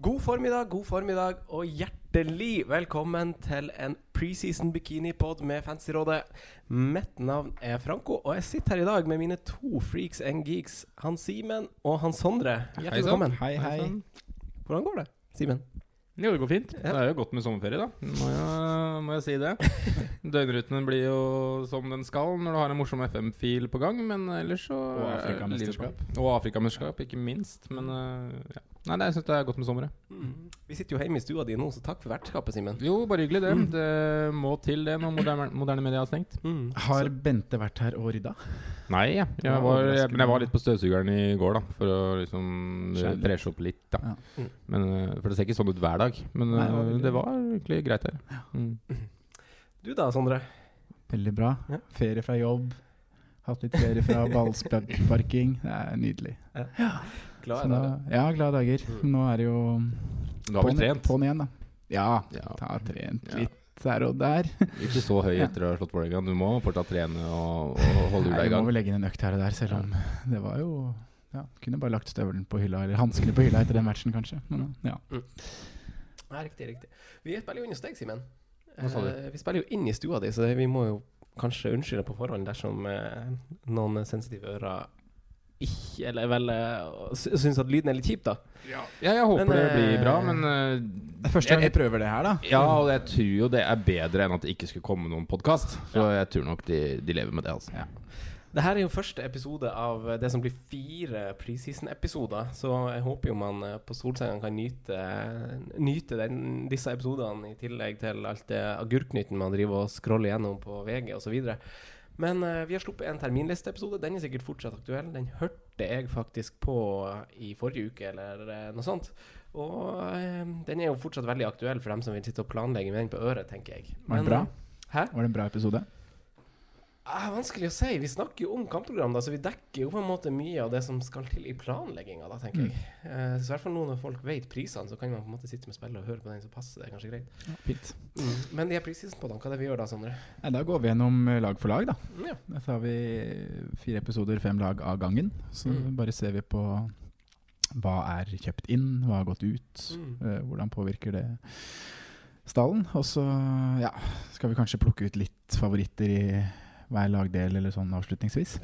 God formiddag, god formiddag og hjertelig velkommen til en preseason bikinipod med Fancyrådet. Mitt navn er Franco, og jeg sitter her i dag med mine to freaks and geeks, han Simen og han Sondre. Hjertelig velkommen. Hei, hei. Hvordan går det, Simen? Jo, det går fint. Ja. Det er jo godt med sommerferie, da. Må jeg, må jeg si det. Døgnrutene blir jo som den skal når du har en morsom FM-fil på gang, men ellers så Og er Afrikamesterskap. Og Afrikamesterskap, ikke minst. Men øh, ja. Nei, nei, jeg syns det er godt med sommer. Mm. Vi sitter jo hjemme i stua di nå, så takk for vertskapet, Simen. Jo, bare hyggelig, det. Mm. Det må til, det, når moderne, moderne media har stengt. Mm. Har Bente vært her og rydda? Nei, ja. Ja, jeg var, jeg, men jeg var litt på støvsugeren i går, da. For å liksom freshe opp litt, da. Ja. Mm. Men, øh, for det ser ikke sånn ut hver dag. Men Nei, det var øh, det var egentlig greit her. Mm. Du da, Sondre? Veldig bra. Ja. Ferie fra jobb. Hatt litt ferie fra ballsparking. Det er nydelig. Glad Så dager. nå, ja, glade dager. Mm. Nå er det jo Du har vel trent? på'n igjen, da. Ja, Ja. har trent Ja. litt her og der. Ikke så høy etter å ha slått Vålerenga. Du må fortsatt trene og, og holde hjula i du må gang. vel legge inn en økt her og der, selv om det var jo ja, Kunne bare lagt støvelen på hylla, eller hanskene på hylla etter den matchen, kanskje. Men ja. Nei, riktig, riktig. Vi spiller jo inn hos deg, Simen. Eh, vi spiller jo inn i stua di, så det, vi må jo kanskje unnskylde på forhånd dersom eh, noen sensitive ører ikke Eller vel uh, syns at lyden er litt kjip, da. Ja, jeg håper Men, det blir eh, bra, men eh, Det er første gang Jeg- vi prøver det her, da. Ja, og jeg tror jo det er bedre enn at det ikke skulle komme noen podkast. Så jeg tror nok de, de lever med det, altså. Ja. Det her er jo første episode av det som blir fire preseason-episoder, så jeg håper jo man eh, på Solsengen kan nyte, nyte den, disse episodene i tillegg til alt det agurknytten man driver og scroller gjennom på VG osv. Men uh, vi har sluppet en terminlisteepisode. Den er sikkert fortsatt aktuell. Den hørte jeg faktisk på i forrige uke, eller eh, noe sånt. Og uh, den er jo fortsatt veldig aktuell for dem som vil sitte og planlegge med den på øret, tenker jeg. Var den bra? Hæ? Var det en bra episode? Ah, vanskelig å si. Vi snakker jo om kampprogram, da, så vi dekker jo på en måte mye av det som skal til i planlegginga, da, tenker jeg. Eh, så i hvert fall nå når folk vet prisene, så kan man på en måte sitte med spillet og høre på den, som passer det er kanskje greit. Ja, fint. Men de her preseason-podene, hva er det vi gjør da, Sondre? Ja, da går vi gjennom eh, lag for lag, da. Ja. Da tar vi fire episoder, fem lag av gangen. Så Mm. bare ser vi på hva er kjøpt inn, hva har gått ut, Mm. eh, hvordan påvirker det stallen. Og så ja, skal vi kanskje plukke ut litt favoritter i hver lagdel, eller sånn avslutningsvis.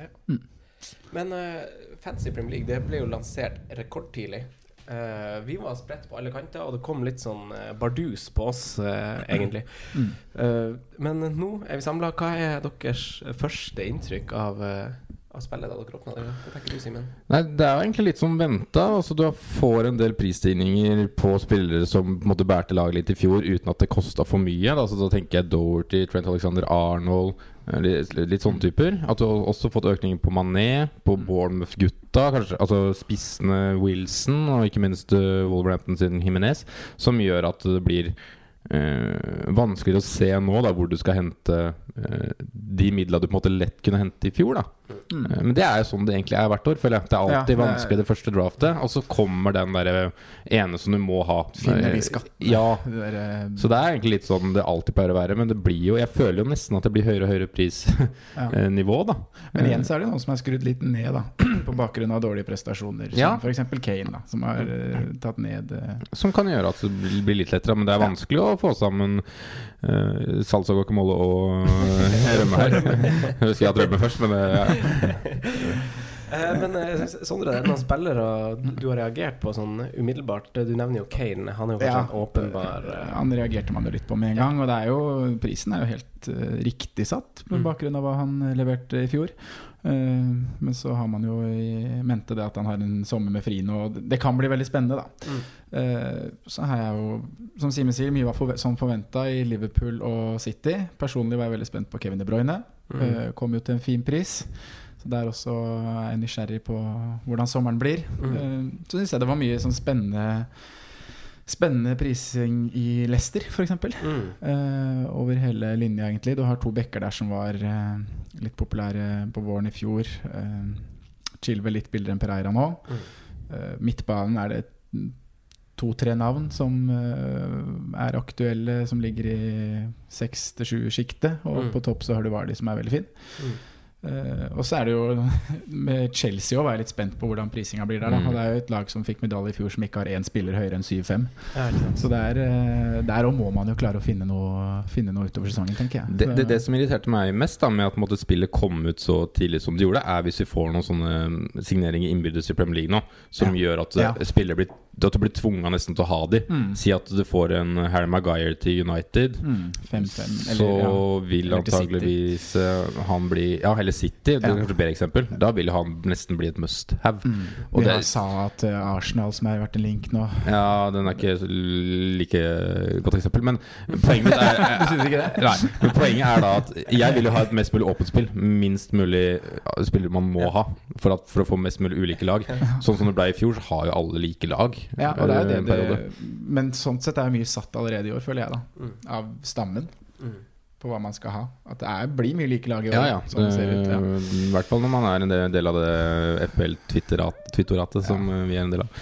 Men uh, Fancy Premier League det ble jo lansert rekordtidlig. Uh, vi var spredt på alle kanter, og det kom litt sånn uh, bardus på oss, uh, egentlig. Mm. Eh, men nå er vi samla. Hva er deres første inntrykk av, eh, av spillet da dere åpna det? Hva tenker du, Simen? Nei, Det er jo egentlig litt som venta. Altså, du får en del prisstigninger på spillere som på en måte bærte laget litt i fjor, uten at det kosta for mye. Da, altså, da tenker jeg Doherty, Trent Alexander Arnold, eh, litt, litt sånne typer. At du har også fått økninger på Mané, på Bournemouth-gutta, kanskje altså spissene Wilson, og ikke minst uh, Wolverhampton sin Jimenez, som gjør at det blir øh, vanskeligere å se nå da hvor du skal hente eh, de midlene du på en måte lett kunne hente i fjor. da Mm. Eh, Men det er jo sånn det egentlig er hvert år. Føler jeg Det er alltid Ja, det vanskelig det første draftet, og så kommer den der ene som du må ha. Finner de Eh, skattene. Ja. Det der, eh, Så det er egentlig litt sånn det alltid pleier å være. Men det blir jo Jeg føler jo nesten at det blir høyere og høyere ja. da. Men igjen så er det noen som er skrudd litt ned, da. På bakgrunn av dårlige prestasjoner. Som Ja. f.eks. Kane, da. Som har uh, tatt ned uh... Som kan gjøre at det blir- litt lettere. Men det er vanskelig å få sammen uh, salsa guacamole og eh, rømme her. Jeg husker jeg hadde rømme først, men uh, Eh, men eh, Sondre, det er noen spillere du har reagert på sånn umiddelbart. Du nevner jo Kane. Han er jo kanskje Ja. en åpenbar eh, Han reagerte man jo litt på med en gang. Og det er jo, prisen er jo helt uh, riktig satt på Mm. bakgrunn av hva han eh, leverte i fjor. Eh, men så har man jo i mente det at han har en sommer med Frino, og det- kan bli veldig spennende, da. Mm. Eh, så har jeg jo, som Simen sier, mye var forve som forventa i Liverpool og City. Personlig var jeg veldig spent på Kevin De Bruyne. Mm. Eh, kom jo til en fin pris. Så der også er jeg nysgjerrig på hvordan sommeren blir. Mm. Så syns jeg det var mye sånn spennende Spennende prising i Leicester, f.eks. Mm. Uh, over hele linja, egentlig. Du har to backer der som var uh, litt populære på våren i fjor. Uh, Chilwell litt billigere enn Pereira nå. Mm. Uh, midtbanen er det to-tre navn som eh, er aktuelle, som ligger i seks til sju-sjiktet. Og Mm. på topp så har du Vardi, som er veldig fin. Eh, og så er det jo Med Chelsea òg var jeg litt spent på hvordan prisinga blir der. Da. Mm. Og det er jo et lag som fikk medalje i fjor, som ikke har én spiller høyere enn 7-5. Ja. Så der, eh, der òg må man jo klare å finne noe, finne noe utover sesongen, tenker jeg. Det, det, det som irriterte meg mest da med at måtte, spillet kom ut så tidlig som det gjorde, er hvis vi får noen sånne signeringer innbyrdes i Premier League nå, som gjør at Ja. spillet blir, at du blir tvunget nesten til å ha de. Mm. Si at du får en Harry Maguire til United. Mm, 5-5, så ja. vil Eller antageligvis eh, han bli Ja, heller City. Det er kanskje et bedre eksempel. Da vil han nesten bli et must have. Mm. Og det- har sa at eh, Arsenal, som har vært en link nå Ja, den er ikke like godt eksempel. Men poenget er Du synes ikke det? Nei, men poenget er da at jeg vil jo ha et mest mulig åpent spill. Minst mulig spillere man må ha for, at, for å få mest mulig ulike lag. Sånn som det ble i fjor, så har jo alle like lag. Ja, og det er det, det Men sånn sett er mye satt allerede i år, føler jeg, da. Mm. Av stammen. Mm. På hva man skal ha. At det er, blir mye like lag i år. Ja, ja. Sånn det ser ut, ja. I hvert fall når man er en del- del av det FPL-twittoratet som ja. vi er en del av.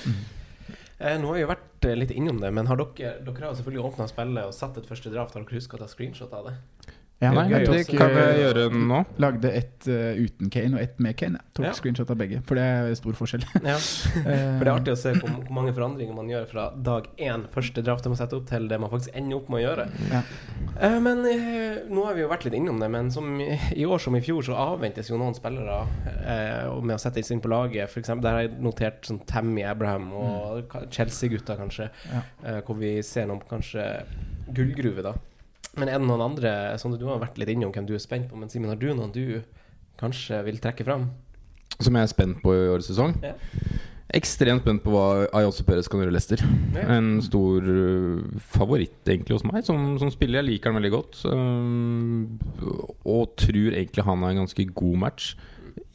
Eh, nå har vi jo vært eh, litt innom det, men har dere Dere har selvfølgelig åpna spillet og satt et første draft. Har dere huska å ta screenshot av det? Ja, Nei, jeg det tok, kan vi eh, gjøre nå? Lagde ett uh, uten Kane og ett med Kane. Jeg tok Ja. screenshot av begge, for det er stor forskjell. Ja. Eh, For det er artig å se hvor, mange forandringer man gjør fra dag én, første draft man setter opp, til det man faktisk ender opp med å gjøre. Ja. Uh, men uh, nå har vi jo vært litt innom det, men som i, år som i fjor, så avventes jo noen spillere eh, med å sette inn på laget. For eksempel, der har jeg notert sånn Tammy Abraham og mm. Chelsea-gutta, kanskje. Ja. Eh, hvor vi ser noen kanskje gullgruve, da. Men er det noen andre Sondre, du har vært litt innom hvem du er spent på, men Simen, har du noen du kanskje vil trekke fram? Som jeg er spent på i årets sesong. Ja. Ekstremt spent på hva Ayotso Perez kan gjøre i Leicester. Ja. En stor øh, favoritt egentlig hos meg som, som spiller. Jeg liker han veldig godt. Um, og tror egentlig han er en ganske god match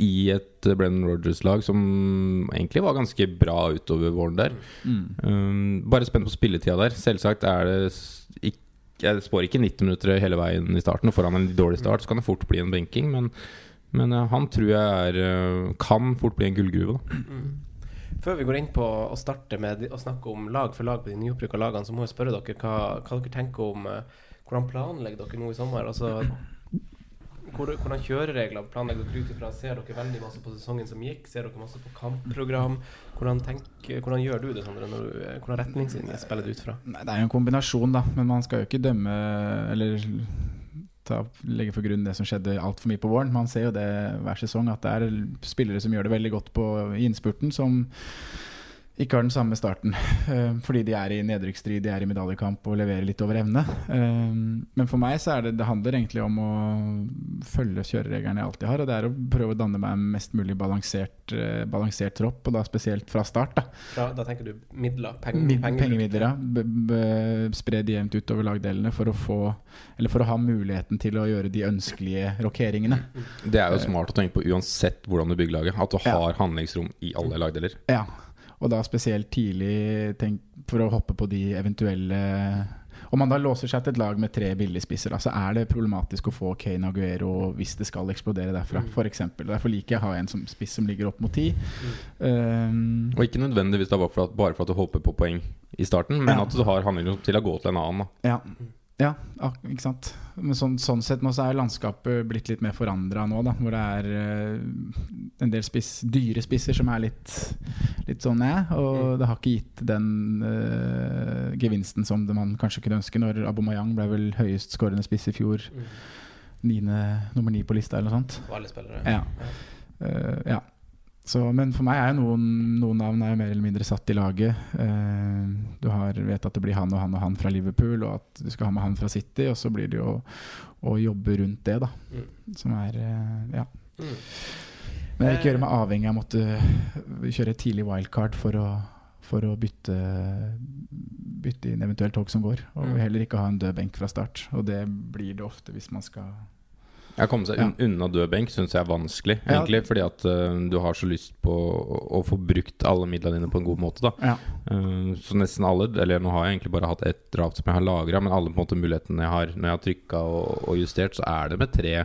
i et uh, Brennan Rogers-lag som egentlig var ganske bra utover våren der. Mm. Um, bare spent på spilletida der. Selvsagt er det s- ikk- Jeg spår ikke 90 minutter hele veien i starten. Og får han en dårlig start, så kan det fort bli en benking. Men, men han tror jeg er uh, kan fort bli en gullgruve. Mm. Før vi går inn på å starte med å snakke om lag for lag på de nyopprykka lagene, så må jeg spørre dere hva, hva dere tenker om eh, Hvordan planlegger dere nå i sommer? Altså, hvordan kjøreregler planlegger dere ut ifra? Ser dere veldig masse på sesongen som gikk? Ser dere masse på kampprogram? Hvordan, tenker, hvordan gjør du det, Sondre? Når du, eh, hvordan retningslinjer spiller du ut fra? Nei, det er jo en kombinasjon, da. Men man skal jo ikke dømme Eller ta, legge for grunn det som skjedde altfor mye på våren. Man ser jo det hver sesong at det er spillere som gjør det veldig godt på innspurten, som ikke har den samme starten. eh, fordi de er i nedrykksstrid, de er i medaljekamp og leverer litt over evne. Eh, men for meg så er det det handler egentlig om å følge kjørereglene jeg alltid har. Og det er å prøve å danne meg en mest mulig balansert, eh, balansert tropp, og da spesielt fra start. da da, da tenker du midler? Peng, penger, pengebruk. Pengemidler, ja. B b Spre de jevnt utover lagdelene for å få Eller for å ha muligheten til å gjøre de ønskelige rokeringene. Det er jo smart å tenke på uansett hvordan du bygger laget. At du Ja. har handlingsrom i alle lagdeler. Ja. Og da spesielt tidlig tenk, for å hoppe på de eventuelle Om man da låser seg til et lag med tre billigspisser, så er det problematisk å få Kane Aguero hvis det skal eksplodere derfra, Mm. f.eks. Derfor liker jeg å ha en som spiss som ligger opp mot ti. Um, Og ikke nødvendigvis da bare for at, bare for at du håper på poeng i starten, men Ja. at du har handlingsrom til å gå til en annen. Da. Ja, ja ikke sant. Men sånn, sånn sett nå så er landskapet blitt litt mer forandra nå, da. Hvor det er uh, en del spiss, dyre spisser som er litt, litt sånn næ. Og det har ikke gitt den uh, gevinsten som det man kanskje kunne ønske når Abomayang ble vel høyest skårende spiss i fjor. Mm. Niende, nummer ni på lista, eller noe sånt. Og alle spillere? Ja. Uh, ja. Så, men for meg er jo noen, noen navn er mer eller mindre satt i laget. Eh, du har, vet at det blir han og han og han fra Liverpool, og at du skal ha med han fra City. Og så blir det jo å jobbe rundt det, da. Mm. Som er eh, Ja. Mm. Men jeg vil ikke gjøre meg avhengig av å måtte kjøre et tidlig wildcard for å, for å bytte, bytte inn eventuelt tog som går. Og Mm. heller ikke ha en død benk fra start. Og det blir det ofte hvis man skal Å komme seg un unna død benk syns jeg er vanskelig, Ja. egentlig. Fordi at uh, du har så lyst på å, å få brukt alle midlene dine på en god måte. da Ja. Uh, Så nesten alle, eller nå har jeg egentlig bare hatt ett draft som jeg har lagra, men alle på en måte mulighetene jeg har når jeg har trykka og, og justert, så er det med tre,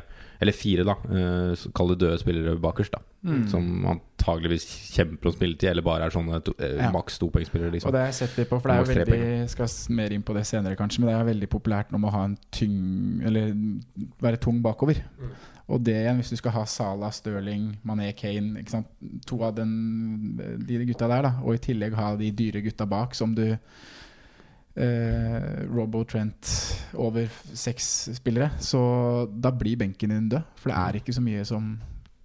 eller fire, da, uh, kall det døde spillere bakerst. da Mm. som antageligvis kjemper om spilletid, eller bare er sånne to, uh, Ja. maks topoengspillere. Og Liksom. det har jeg sett litt på, for det er jo veldig Skal mer inn på det senere, kanskje, men det er veldig populært nå med å ha en tyng Eller være tung bakover. Mm. Og det igjen, hvis du skal ha Salah, Stirling, Mané, Kane ikke sant? To av den, de gutta der, da. Og i tillegg ha de dyre gutta bak, som du eh, Robbo Trent over seks spillere. Så da blir benken din død. For det er ikke så mye som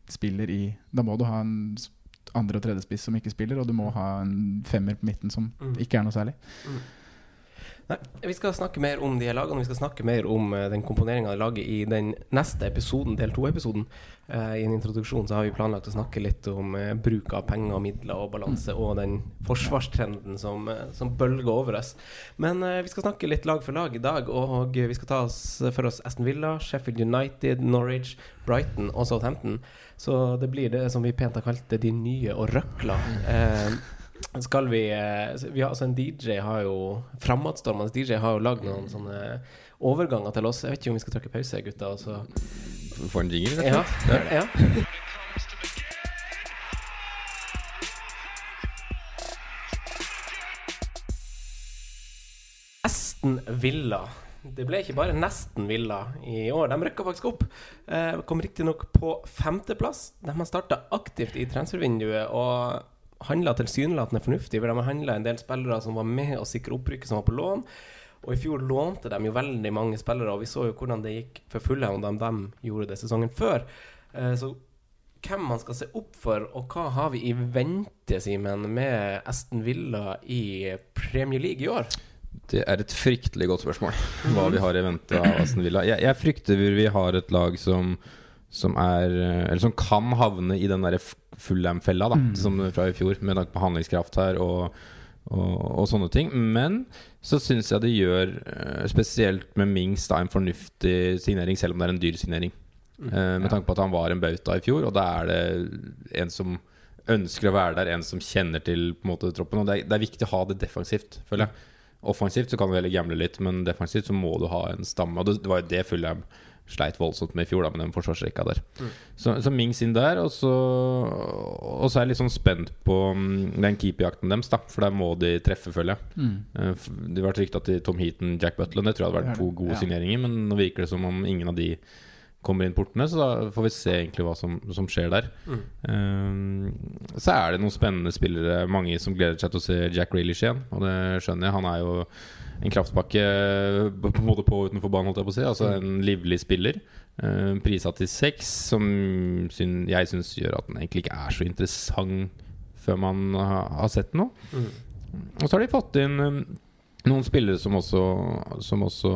spiller i Da må du ha en andre- og tredjespiss som ikke spiller, og du må ha en femmer på midten som Mm. ikke er noe særlig. Nei, vi skal snakke mer om de her lagene. Vi skal snakke mer om eh, den komponeringa av laget i den neste episoden, del to-episoden. Eh, I en introduksjon så har vi planlagt å snakke litt om eh, bruk av penger og midler og balanse, og den forsvarstrenden som, som bølger over oss. Men vi skal snakke litt lag for lag i dag, og vi skal ta oss for oss Aston Villa, Sheffield United, Norwich, Brighton og Southampton. Så det blir det som vi pent har kalt det de nye og røkla. Skal vi eh, vi har, altså En DJ har jo Framadstormende DJ har jo lagd noen sånne overganger til oss. Jeg vet ikke om vi skal trykke pause, gutta. og så- Får en jingle, rett og slett. ja. Nesten Villa. Det ble ikke bare nesten Villa i år. De rykka faktisk opp. Eh, kom riktignok på femteplass. De har starta aktivt i transfervinduet og handla tilsynelatende fornuftig. For de har handla en del spillere som var med å sikre opprykket, som var på lån. Og i fjor lånte de jo veldig mange spillere, og vi så jo hvordan det gikk for Fulham da de gjorde det sesongen før. Eh, så hvem man skal se opp for, og hva har vi i vente, Simen, med Aston Villa i Premier League i år? Det er et fryktelig godt spørsmål. Hva vi har i vente av Aston Villa. Jeg, jeg frykter vi har et lag som, som er Eller som kan havne i den derre Fulham-fella da, som fra i fjor, med tanke på handlingskraft her og, og, og sånne ting. Men så syns jeg det gjør, eh, spesielt med Mings, da, en fornuftig signering, selv om det er en dyr signering. Eh, med tanke på at han var en bauta i fjor, og da er det en som ønsker å være der, en som kjenner til på en måte troppen. Og det er, det er viktig å ha det defensivt, føler jeg. Offensivt så kan du heller gamble litt, men defensivt så må du ha en stamme. Og det, det var jo det Fulham sleit voldsomt med i fjor, da, med den forsvarsrekka der. Så, så Mings inn der, og så, og så er jeg litt sånn spent på mm, den keeperjakten deres, da. For der må de treffe, føler jeg. Mm. Eh, Det har vært rykta til Tom Heaton, Jack Butland. Det tror jeg hadde vært to gode ja. signeringer, men nå virker det som om ingen av de kommer inn portene, så da får vi se egentlig hva som, som skjer der. Mm. Eh, så er det noen spennende spillere, mange som gleder seg til å se Jack Reelish igjen, og det skjønner jeg. Han er jo en kraftpakke på både på og utenfor banen, holdt jeg på å si. Altså en livlig spiller. Uh, Prisa til seks, som syn, jeg syns gjør at den egentlig ikke er så interessant før man har, har sett noe. Mm. Og så har de fått inn um, noen spillere som også, som også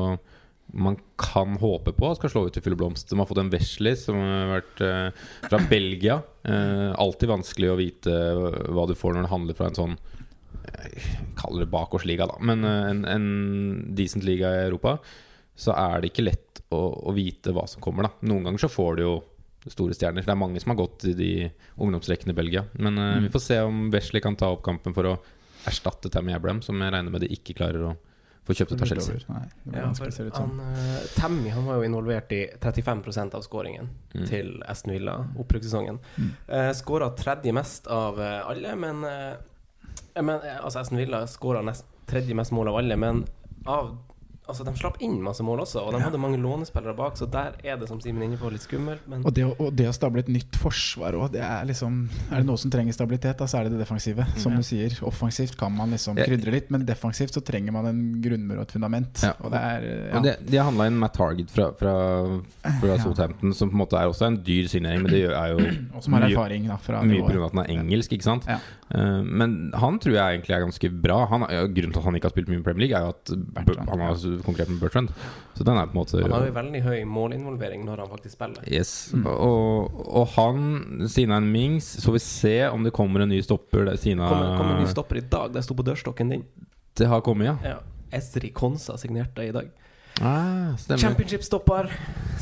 man kan håpe på skal slå ut i full blomst. De har fått en Wesley som har vært eh, fra Belgia. Eh, alltid vanskelig å vite hva du får når du handler fra en sånn eh, kaller det bakgårdsliga, da. Men eh, en, en decent liga i Europa. Så er det ikke lett å, å vite hva som kommer, da. Noen ganger så får du jo store stjerner. Det er mange som har gått i de ungdomsrekkene i Belgia. Men eh, Mm. vi får se om Wesley kan ta opp kampen for å erstatte Tammy Abraham, som jeg regner med de ikke klarer å få kjøpt ut av Chelsea. Ja, han, eh, Tammy han var jo involvert i 35% av skåringen Mm. til Aston Villa opprykkssesongen. Mm. Uh, Skåra tredje mest av alle, men, men eh, Altså, Aston Villa skåra tredje mest mål av alle, men av Altså, de slapp inn masse mål også, og de Ja. hadde mange lånespillere bak, så der er det, som Simen inne på, litt skummelt, men Og det, å, og det å stable et nytt forsvar òg, det er liksom Er det noe som trenger stabilitet, da, så er det det defensive. Som Ja. du sier, offensivt kan man liksom krydre litt, men defensivt så trenger man en grunnmur og et fundament. Ja. Og det er ja. Og det, De har handla inn Matt Target fra, fra, fra. Southampton, som på en måte er også en dyr signering, men det er jo Og som har erfaring da, fra Mye pga. at han er engelsk, ikke sant? Ja. Eh, men han tror jeg egentlig er ganske bra. Han, ja, grunnen til at han ikke har spilt mye i Premier League, er jo at Bertrand, han har konkurrert med Bertrand. Så den er på en måte han har jo veldig høy målinvolvering når han faktisk spiller. Yes. Mm. Og, og han, er en Mings, så får vi se om det kommer en ny stopper. der Siden Kommer, kommer en ny stopper i dag, det sto på dørstokken din. det har kommet, ja. Ja. Esri Konsa signerte i dag. Ah. Championship-stopper.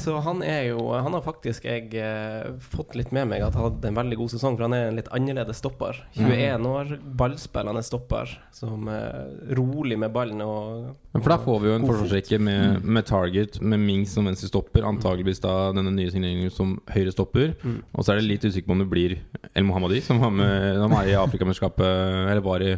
Så han er jo Han har faktisk jeg eh, fått litt med meg at han hadde en veldig god sesong, for han er en litt annerledes stopper. 21 år, ballspillende stopper, som eh, rolig med ballen og Men For da får vi jo en forsvarsrekke med, med Target, med Mings som venstre stopper. Antageligvis da denne nye signeringen som høyre stopper. Mm. Og så er det litt usikker på om det blir El Mohammadi, som var med Han er i Afrikamesterskapet Eller var i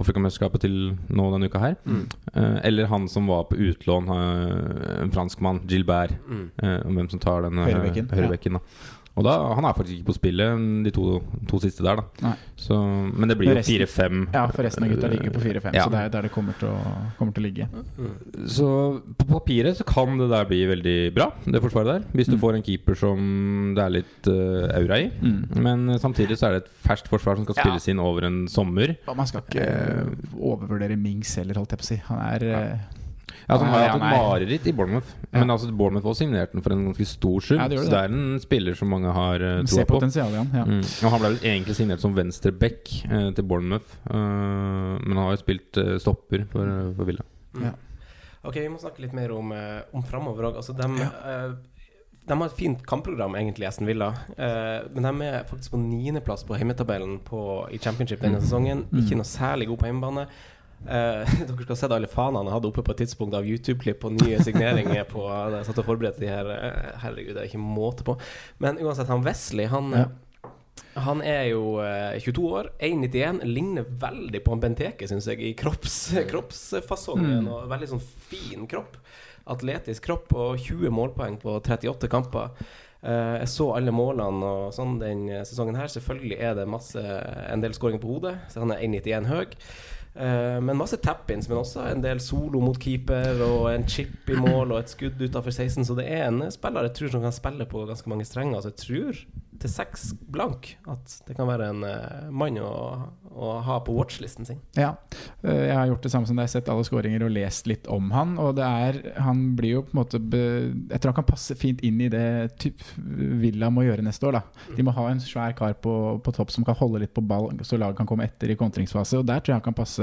Afrikamesterskapet til nå denne uka her. Mm. Eh, eller han som var på utlån, eh, en franskmann, Gilbert. Mm. Eh, hvem som tar den eh, Høyrebekken, da. Og da, Han er faktisk ikke på spillet de to, to siste der, da. Så, men det blir jo Resten- 4-5. Ja, for resten av gutta ligger på 4-5, Ja. så det er der det kommer til å, kommer til å ligge. Så på papiret så kan det der bli veldig bra, det forsvaret der. Hvis du Mm. får en keeper som det er litt uh, aura i. Mm. Men eh, samtidig så er det et ferskt forsvar som skal Ja. spilles inn over en sommer. Og man skal ikke eh, overvurdere Mings heller, holdt jeg på å si. Han er eh, Ja, altså, han har Ja, hatt et mareritt i Bournemouth. Ja. Men altså Bournemouth også signerte den for en ganske stor sum. Ja, det gjør så det. det er en spiller som mange har uh, troa på. potensialet i han. Ja. Mm. Og Han ble vel egentlig signert som venstreback uh, til Bournemouth. uh, men han har jo spilt uh, stopper for, uh, for Villa. Mm. Ja. Ok, vi må snakke litt mer om, eh, om framover òg. Altså, de, eh, de har et fint kampprogram, egentlig, Aston Villa. Eh, men de er faktisk på niendeplass på hjemmetabellen på, i championship denne sesongen. Mm. Ikke noe særlig god på hjemmebane. Eh, dere skal ha sett alle fanene jeg hadde oppe på et tidspunkt av YouTube-klipp og nye signeringer på da jeg satt og forberedte de her. eh, herregud, det er ikke måte på. Men uansett, han Wesley, han Ja. Han er jo uh, 22 år, 1,91. Ligner veldig på han Benteke, syns jeg, i kropps, kroppsfasongen. Mm. Og veldig sånn fin kropp. Atletisk kropp og 20 målpoeng på 38 kamper. Uh, jeg så alle målene og sånn den sesongen her. Selvfølgelig er det masse, en del skåringer på hodet, så han er 1,91 høy. Eh, men masse tap-ins, men også en del solo mot keeper og en chip i mål og et skudd utafor 16. Så det er en spiller jeg tror som kan spille på ganske mange strenger. Så jeg tror til seks blank at det kan være en eh, mann å, å ha på watchlisten sin. Ja. Eh, Jeg har gjort det samme som deg, sett alle skåringer og lest litt om han. Og det er Han blir jo på en måte be, Jeg tror han kan passe fint inn i det typ Villa må gjøre neste år. da De må ha en svær kar på, på topp som kan holde litt på ball, så laget kan komme etter i kontringsfase. Og der tror jeg han kan passe,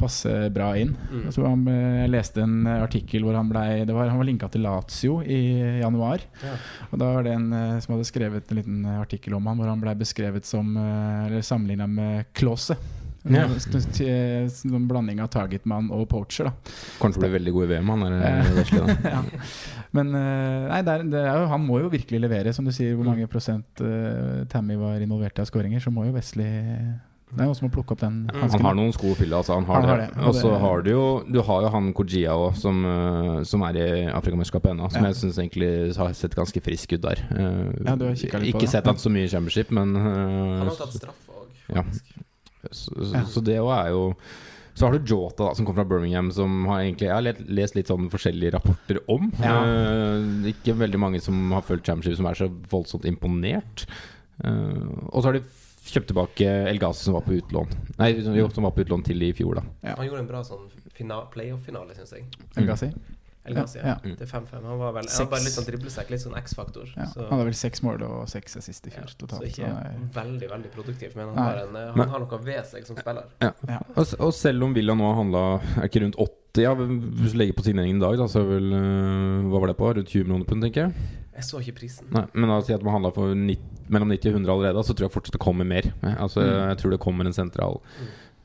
passe bra inn. Mm. Jeg, han, eh, jeg leste en artikkel hvor han ble det var, Han var linka til Lazio i januar. Ja. Og da var det en eh, som hadde skrevet en liten eh, artikkel om han hvor han ble beskrevet som eh, Eller sammenligna med Klause. Ja. En blanding av targetmann og poacher, da. Kanskje å veldig god i VM, han Eh. eh, ja. Men eh, nei, det er, det er jo, han må jo virkelig levere, som du sier. Hvor Mm. mange prosent uh, Tammy var involvert i av skåringer, så må jo Wesley Det er noen som har plukke opp den Han har noen sko å fylle, altså. Han har Han har det. det, og så har du jo Du har jo han Kojia òg, som, eh, som er i Afrikamesterskapet ennå. Som Ja. jeg syns egentlig har sett ganske frisk ut der. Eh, Ja, du har litt på ikke det. sett han så mye i championship, men eh, Han har tatt straff òg, Ja. så, så, så det òg er jo så har du Jota, da, som kommer fra Birmingham, som har egentlig Jeg har lest, lest litt sånn forskjellige rapporter om. Ja. Uh, ikke veldig mange som har fulgt championship, som er så voldsomt imponert. Uh, og så har de kjøpt tilbake El Gazi, som var på utlån Nei, jo, som var på utlån til i fjor, da. Ja. Han gjorde en bra sånn fina- playoff-finale, syns jeg. El Gazi? El Gazi, Ja, ja. Det er 5-5. Han var vel han var bare litt sånn driblesekk, litt sånn X-faktor. Ja. Så, Han hadde vel seks mål og seks assist i ja, fjor så ikke Så veldig, veldig produktiv, men han har, en, eh, Men- han har noe ved seg som spiller. Ja. Og, og selv om Villa nå har handla Er ikke rundt 80 ja, Hvis du legger på signeringen i dag, da, så er vel øh, Hva var det på? Rundt 20 millioner pund, tenker jeg. Jeg så ikke prisen. Nei, men da sier at man handla for 90, mellom 90 og 100 allerede, så tror jeg fortsatt det kommer mer. Eh, Altså, Mm. Jeg tror det kommer en sentral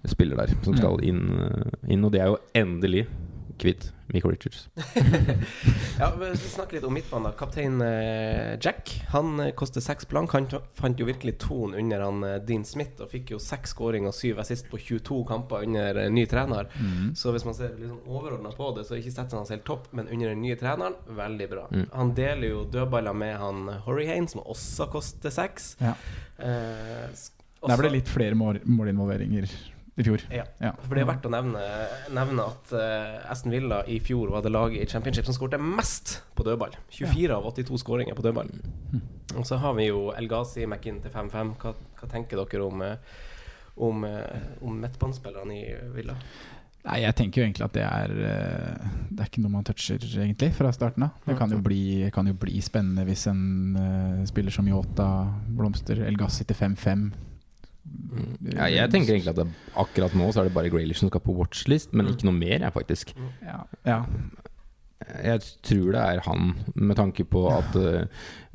spiller der som skal inn, øh, inn og det er jo endelig kvitt Michael Richards. Ja, vi snakker litt om midtbanen. Kaptein eh, Jack Han eh, koster seks blank. Han fant jo virkelig tonen under han eh, Dean Smith og fikk jo seks skåring og syv assist på 22 kamper under ny trener. Mm. Så hvis man ser litt sånn overordna på det, så er ikke han hans helt topp, men under den nye treneren, veldig bra. Mm. Han deler jo dødballer med han Horrihane, som også koster seks. Ja. Eh, Der ble det litt flere mål, målinvolveringer i fjor. Ja. Ja. For det er verdt å nevne, nevne at eh, Aston Villa i fjor var det laget i Championship som skårte mest på dødball. 24 av 82 skåringer på dødball. Og så har vi jo El Ghazi McInn til 5-5. Hva, hva tenker dere om, eh, om, eh, om midtbanespillerne i Villa? Nei, jeg tenker jo egentlig at det er Det er ikke noe man toucher, egentlig, fra starten av. Det kan jo bli, kan jo bli spennende hvis en uh, spiller som Yota blomster. El Gassi til 5-5. Ja, jeg tenker egentlig at det, akkurat nå så er det bare Graylish som skal på watchlist, men ikke noe mer, jeg, faktisk. Ja, ja. jeg tror det er han, med tanke på at eh,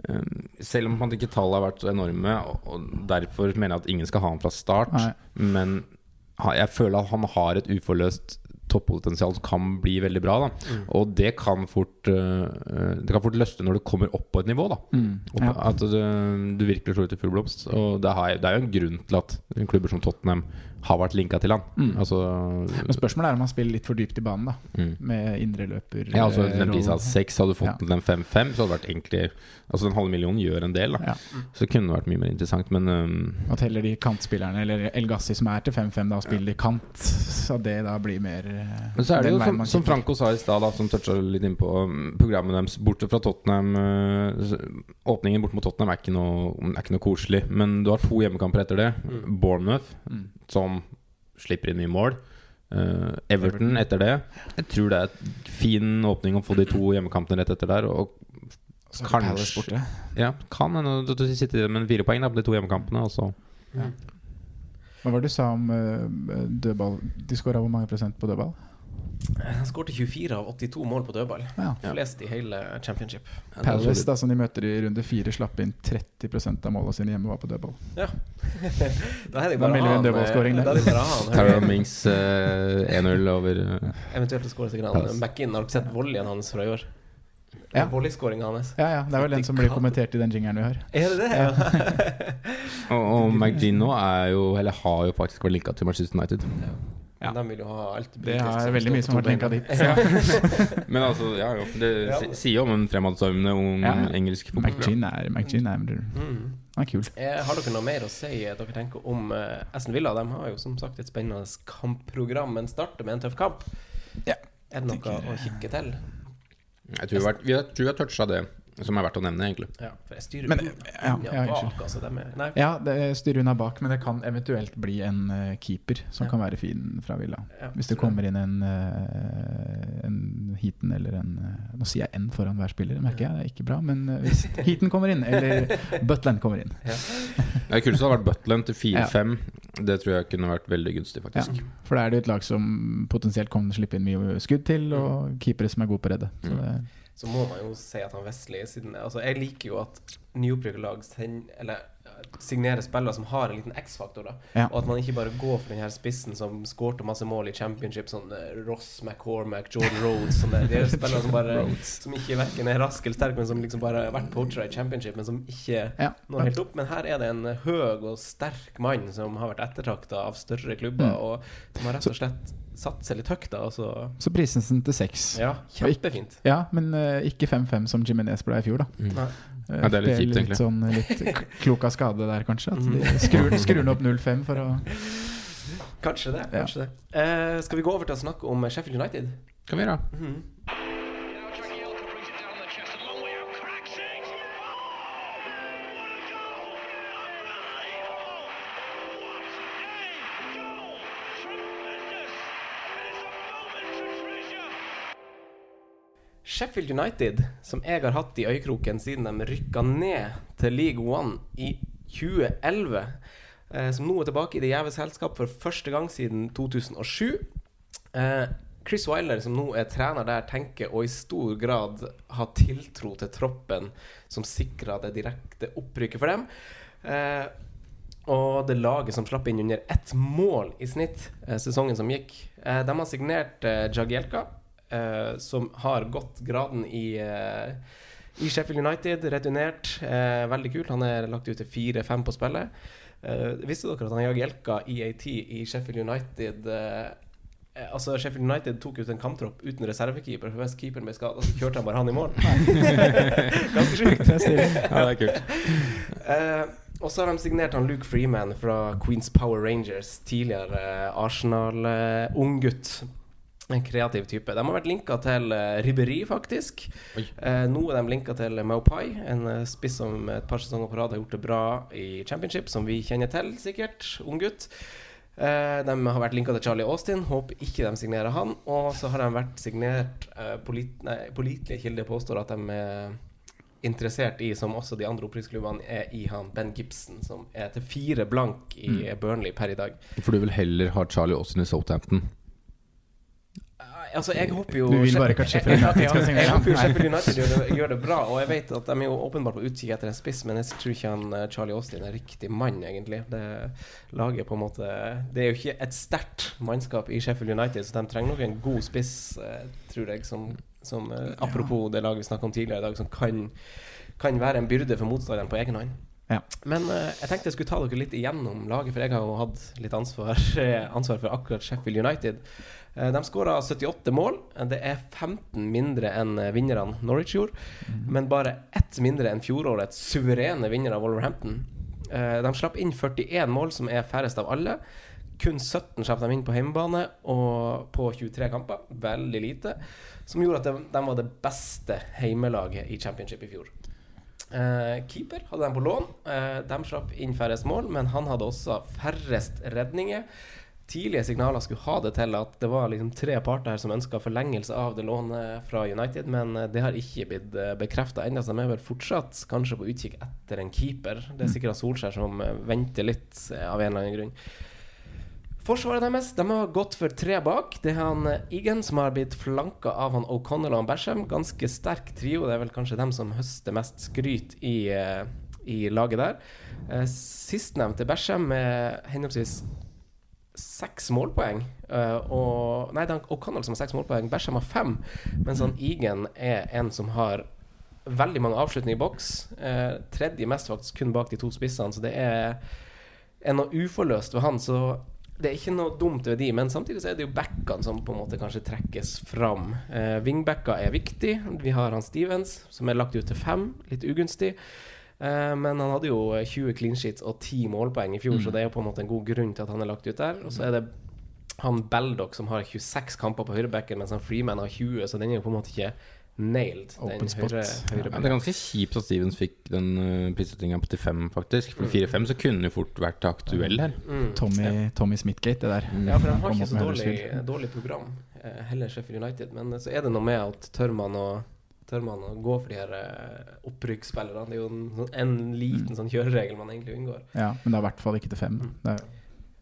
eh, Selv om man ikke tallene har vært så enorme, og, og derfor mener jeg at ingen skal ha han fra start, Nei. men jeg føler at han har et uforløst toppotensial som kan bli veldig bra. Da. Mm. Og det kan fort eh, Det kan fort løsne når du kommer opp på et nivå. Da. Mm. Ja. At du, du virkelig slår ut i full blomst. Og det, har, det er jo en grunn til at klubber som Tottenham har vært linka til han. Mm. Altså, Men spørsmålet er om han spiller litt for dypt i banen, da. mm. Med indreløper. Ja, altså eh, den prisen av seks Hadde du fått Ja. den 5-5, så hadde det vært egentlig Altså den halve millionen gjør en del, da. Ja. Så det kunne vært mye mer interessant, men um, At heller de kantspillerne, eller El Gassi som er til 5-5, da spiller kant. Så det da blir mer eh, Men så er det jo som, som. Franco sa i stad, som toucha litt inn på programmet deres borte fra Tottenham øh, Åpningen bort mot Tottenham er ikke noe, er ikke noe koselig, men du har to hjemmekamper etter det. Mm. Bournemouth, Mm. Som slipper inn mye mål. Uh, Everton etter det. Jeg tror det er et fin åpning å få de to hjemmekampene rett etter der. Og Så kanskje- ja, kan hende du sitter med fire poeng da, på de to hjemmekampene. Og så Mm. Hva var det du sa om uh, dødball? De skåra hvor mange prosent på dødball? Han skårte 24 av 82 mål på dødball. Ja. Ja. Flest i hele championship. Ja, Palace, da, som de møter i runde fire, slapp inn 30% av målene sine hjemme, var på dødball. Da er det Da en eh, er det bare han. Tyrone Mings uh, 1-0 over uh, Eventuelt å skåre seg han back-in. Har dere sett volleyen hans fra i år? Ja. Volleyskåringa hans. Ja, ja, Det er vel den som blir kommentert i den jingeren vi har. Er det det? Ja. Og, og McGino er jo, eller har jo faktisk vært linka til Manchester United. Ja. De vil jo ha alt Det er veldig mye som har vært linka dit. Ja. Men altså, ja jo. Det sier jo om en fremadstormende ung Ja. engelsk fotballspiller. McGinn er, McGinn er, Mm. er kul. Eh, har dere noe mer å si eh, dere tenker om eh, Aston Villa? De har jo som sagt et spennende kampprogram, men starter med en tøff kamp. Ja. Er det noe Tenker- å kikke til? Jeg tror vi har, vi har toucha det som er verdt å nevne, egentlig. Ja, for jeg styrer Men, ja, ja, bak, altså. Er, nei, Ja, det styrer unna bak, men det kan eventuelt bli en uh, keeper som Ja. kan være fin fra Villa. ja, Hvis det kommer inn en, uh, en heaten eller en uh, Nå sier jeg N foran hver spiller, det merker jeg. Det er ikke bra. Men hvis heaten kommer inn, eller Butland kommer inn Det hvis det hadde vært Butland til 4-5. Det tror jeg kunne vært veldig gunstig, ja. faktisk. For da er det jo et lag som potensielt kan slippe inn mye skudd til, og keepere som er gode på å redde. Så Mm. det, Så må man jo si at han Wesley siden, altså Jeg liker jo at nyopprykka lag sender eller, signerer spillere som har en liten X-faktor. da Ja. Og at man ikke bare går for den her spissen som skårte masse mål i championship, sånn eh, Ross McCormack, Jordan Rhodes sånne. De er spillere som bare Som ikke verken er raske eller sterke, men som liksom bare har vært poachere i championship, men som ikke ja. når helt opp. Men her er det en høy og sterk mann som har vært ettertrakta av større klubber, Mm. og som har rett og slett satt seg litt høyt, da. Altså, Så Prisensen til seks. ja, kjempefint. Ja, men uh, ikke 5-5 som Jimenez ble i fjor, da. Mm. Eh, Ja, det er litt kjipt, egentlig. Sånn, litt klok av skade der, kanskje. At de skrur, skrur den opp 0-5 for å Kanskje det. Ja. det Uh, Skal vi gå over til å snakke om Sheffield United? Kan vi gjøre. Mm Now Sheffield United, som jeg har hatt i øyekroken siden de rykka ned til League One i 2011, eh, som nå er tilbake i det gjeve selskap for første gang siden 2007. Eh, Chris Wilder, som nå er trener der, tenker å i stor grad ha tiltro til troppen som sikrer det direkte opprykket for dem. Eh, og det laget som slapp inn under ett mål i snitt eh, sesongen som gikk. Eh, de har signert eh, Jagielka, eh, som har gått graden i, eh, i Sheffield United, returnert. Eh, veldig kult. Han er lagt ut til fire-fem på spillet. Eh, visste dere at han Jagielka EAT i Sheffield United eh, eh, Altså Sheffield United tok ut en kamptropp uten reservekeeper. For hvis keeperen ble skadet, så kjørte han bare han i mål. Ganske sjukt. Ja, det er kult. Eh, og så har de signert han Luke Freeman fra Queens Power Rangers. Tidligere Arsenal-unggutt. En kreativ type. De har vært linka til uh, Ribberi, faktisk. Eh, nå er de linka til Maupai, en uh, spiss som et par sesonger på rad har gjort det bra i championship, som vi kjenner til, sikkert. Unggutt. Uh, de har vært linka til Charlie Austin. Håper ikke de signerer han. Og så har de vært signert uh, polit nei, Pålitelige kilder påstår at de er interessert i, som også de andre opprykksklubbene, er i han Ben Gibson, som er til fire blank i Burnley per i dag. For du vil heller ha Charlie Austin i Southampton? Altså jeg håper jo Du vil bare ikke at Sheffield United skal synge Jeg håper jo Sheffield United gjør det, gjør det bra, og jeg vet at de er jo åpenbart på utkikk etter en spiss, men jeg tror ikke han eh, Charlie Austin er riktig mann, egentlig. Det laget på en måte Det er jo ikke et sterkt mannskap i Sheffield United, så de trenger nok en god spiss, eh, tror jeg, som, som eh, apropos det laget vi snakka om tidligere i dag, som kan, kan være en byrde for motstanderen på egen hånd. Ja. Men uh, jeg tenkte jeg skulle ta dere litt igjennom laget, for jeg har jo hatt litt ansvar, eh, ansvar for akkurat Sheffield United. Eh, de skåra 78 mål. Det er 15 mindre enn vinnerne Norwich gjorde, men bare ett mindre enn fjorårets suverene vinner av Wolverhampton. De slapp inn 41 mål, som er færrest av alle. Kun 17 slapp de inn på hjemmebane og på 23 kamper. Veldig lite. Som gjorde at de, de var det beste heimelaget i championship i fjor. Eh, keeper hadde de på lån. Eh, de slapp inn færrest mål, men han hadde også færrest redninger. Tidlige signaler skulle ha det til at det var liksom tre parter her som ønska forlengelse av det lånet fra United, men eh, det har ikke blitt bekrefta ennå, så de er vel fortsatt kanskje på utkikk etter en keeper. Det er sikkert Solskjær som eh, venter litt, eh, av en eller annen grunn. Forsvaret deres de har gått for tre bak. Det er han eh, Egan som har blitt flanka av han O'Connell og han Basham. Ganske sterk trio. Det er vel kanskje dem som høster mest skryt i, eh, i laget der. Eh, Sistnevnte Basham med henholdsvis seks målpoeng. og Nei, det er O'Connell som har seks målpoeng. Basham har fem. Mens han Egan er en som har veldig mange avslutninger i boks. Tredje mest faktisk kun bak de to spissene, så det er, er noe uforløst ved han. Så det er ikke noe dumt ved de, men samtidig så er det jo backene som på en måte kanskje trekkes fram. Eh, Wingbacker er viktig. Vi har han Stevens, som er lagt ut til fem, litt ugunstig. Eh, men han hadde jo 20 clean sheets og 10 målpoeng i fjor, så det er jo på en måte en god grunn til at han er lagt ut der. Og så er det han Beldock som har 26 kamper på høyrebacken, mens han Freeman har 20, så den er jo på en måte ikke nailed. Den Open spot. høyre, høyre Ja, det er ganske kjipt at Stevens fikk den uh, prissettinga på til fem, faktisk. For 4-5 så kunne jo fort vært aktuell her. Mm. Tommy, Tommy Smithgate, det der. Ja, for han har ikke så dårlig, dårlig program, eh, heller Sheffield United. Men så er det noe med at tør man å Tør man å gå for de her eh, opprykksspillerne? Det er jo en, sånn- en liten sånn kjøreregel man egentlig unngår. Ja, men det er i hvert fall ikke til fem. Det,